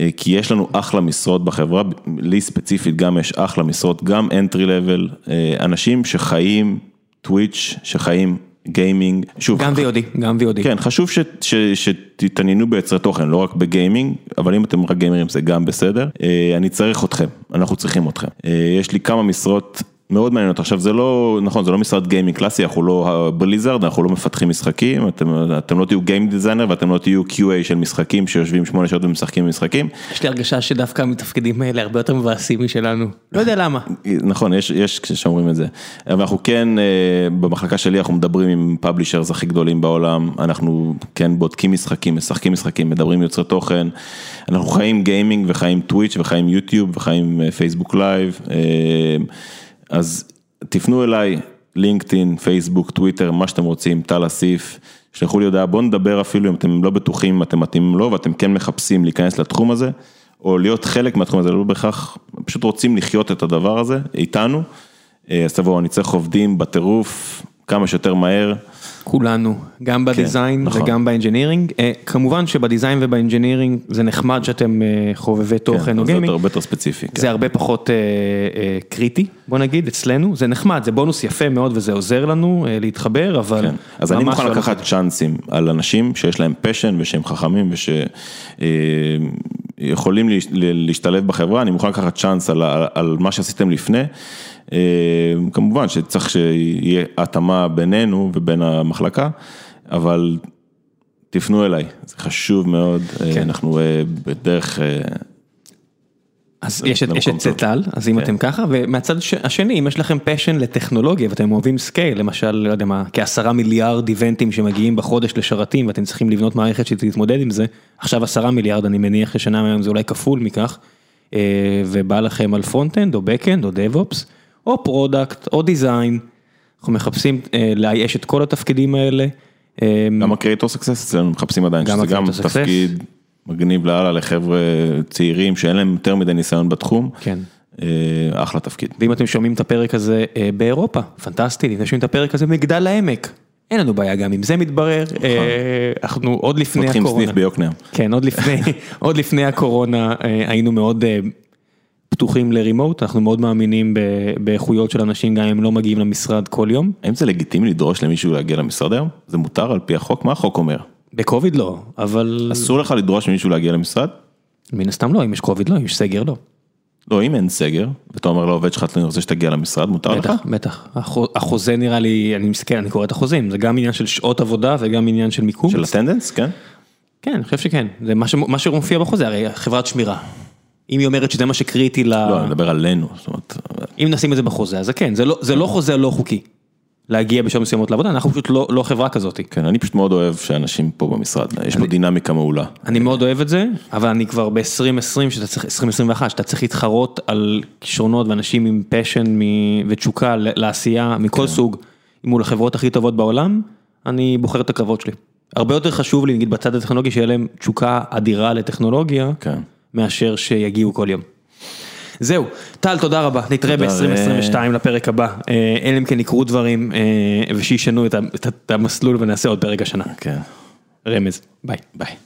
אה, כי יש לנו אחלה משרות בחברה, לי ספציפית גם יש אחלה משרות, גם entry level, אנשים שחיים טוויץ', שחיים גיימינג, שוב, גם VOD, גם VOD. כן, חשוב ש, ש, שתתעניינו ביוצרי תוכן, לא רק בגיימינג, אבל אם אתם רק גיימרים זה גם בסדר. אה, אני צריך אתכם, אנחנו צריכים אתכם. אה, יש לי כמה משרות מאוד מעניינות, עכשיו זה לא, נכון, זה לא משרת גיימינג קלאסי, אנחנו לא בליזרד, אנחנו לא מפתחים משחקים, אתם, אתם לא תהיו game designer ואתם לא תהיו QA של משחקים שיושבים שמונה שעות ומשחקים במשחקים. יש לי הרגשה שדווקא התפקידים האלה הרבה יותר מבאסים משלנו. לא יודע למה. נכון, יש, יש כשאומרים את זה, אבל אנחנו כן, אה, במחלקה שלי אנחנו מדברים עם publishers הכי גדולים בעולם, אנחנו כן בודקים משחקים, משחקים משחקים, מדברים עם יוצרי תוכן, אנחנו חיים גיימינג וחיים טוויץ' וחיים יוטיוב וחיים פייסבוק לייב, אה, אז תפנו אליי, לינקדאין, פייסבוק, טוויטר, מה שאתם רוצים, טל אסיף, שלחו לי הודעה, בואו נדבר אפילו אם אתם לא בטוחים אם אתם מתאימים לו ואתם כן מחפשים להיכנס לתחום הזה. או להיות חלק מהתחום הזה, לא בהכרח, פשוט רוצים לחיות את הדבר הזה איתנו, אה, אז תבואו, אני צריך עובדים בטירוף, כמה שיותר מהר. כולנו, גם ב design נכון. וגם ב engineering. אה, כמובן שב design וב engineering זה נחמד שאתם אה, חובבי תוכן או כן, זה גיימינג. הרבה יותר ספציפי. כן. זה הרבה פחות אה, אה, קריטי, בוא נגיד, אצלנו, זה נחמד, זה בונוס יפה מאוד וזה עוזר לנו אה, להתחבר, אבל כן. אז אני מוכן לא לקחת צ'אנסים על אנשים שיש להם passion ושהם חכמים ושיכולים להשתלב בחברה, אני מוכן לקחת צ'אנס על, על מה שעשיתם לפני. אה, כמובן שצריך שיהיה התאמה בינינו ובין המחלקה, אבל תפנו אליי, זה חשוב מאוד, אה, כן. אנחנו אה, בדרך... אז יש את, את צטל, אז אם כן. אתם ככה, ומהצד הש- השני, אם יש לכם passion לטכנולוגיה ואתם אוהבים scale, למשל, לא יודע מה, כעשרה מיליארד event ים שמגיעים בחודש לשרתים ואתם צריכים לבנות מערכת שתתמודד עם זה, עכשיו עשרה מיליארד, אני מניח ששנה מהיום זה אולי כפול מכך, אה, ובא לכם על front-end או back-end או DevOps, או product או design, אנחנו מחפשים אה, לאייש את כל התפקידים האלה. גם ה creator success אצלנו מחפשים עדיין, שזה גם. תפקיד מגניב לאללה לחבר'ה צעירים שאין להם יותר מדי ניסיון בתחום, כן. אה, אחלה תפקיד. ואם אתם שומעים את הפרק הזה אה, באירופה, פנטסטי, אם אתם שומעים את הפרק הזה מגדל העמק, אין לנו בעיה גם אם זה מתברר, אה, אנחנו עוד לפני פותחים הקורונה, סניף ביוקנעם. כן, עוד לפני, עוד לפני הקורונה היינו מאוד פתוחים לרימוט, אנחנו מאוד מאמינים באיכויות של אנשים גם אם הם לא מגיעים למשרד כל יום, האם זה לגיטימי לדרוש למישהו להגיע למשרד היום? זה מותר על פי החוק? מה החוק אומר? בקוביד לא, אבל אסור לך לדרוש ממישהו להגיע למשרד? מן הסתם לא, אם יש קוביד לא, אם יש סגר לא, לא, אם אין סגר, ואתה אומר לעובד שלך, אני רוצה שתגיע למשרד, מותר לך? בטח, בטח, החו- החוזה נראה לי, אני מסתכל, אני קורא את החוזים, זה גם עניין של שעות עבודה וגם עניין של מיקום. של אטנדנס, כן? כן, אני חושב שכן, זה מה, ש... מה שמופיע בחוזה, הרי חברת שמירה. אם היא אומרת שזה מה שקריטי ל... לא, אני מדבר עלינו, זאת אומרת, אם נשים את זה בחוזה, אז כן, זה לא, זה לא חוזה לא חוקי. להגיע בשעות מסוימות לעבודה, אנחנו פשוט לא לא חברה כזאת. כן, אני פשוט מאוד אוהב שאנשים פה במשרד, יש פה דינמיקה מעולה. אני מאוד אוהב את זה, אבל אני כבר ב-2020, שאתה צריך, 2021, שאתה צריך להתחרות על כישרונות ואנשים עם פשן ותשוקה לעשייה מכל סוג, מול החברות הכי טובות בעולם, אני בוחר את הקרבות שלי. הרבה יותר חשוב לי, נגיד בצד הטכנולוגי, שיהיה להם תשוקה אדירה לטכנולוגיה, כן. מאשר שיגיעו כל יום. זהו, טל תודה רבה, נתראה תודה, ב-2022 לפרק הבא, אה, אלא אם כן יקרו דברים אה, ושישנו את המסלול ונעשה עוד פרק השנה. כן, רמז, ביי. ביי.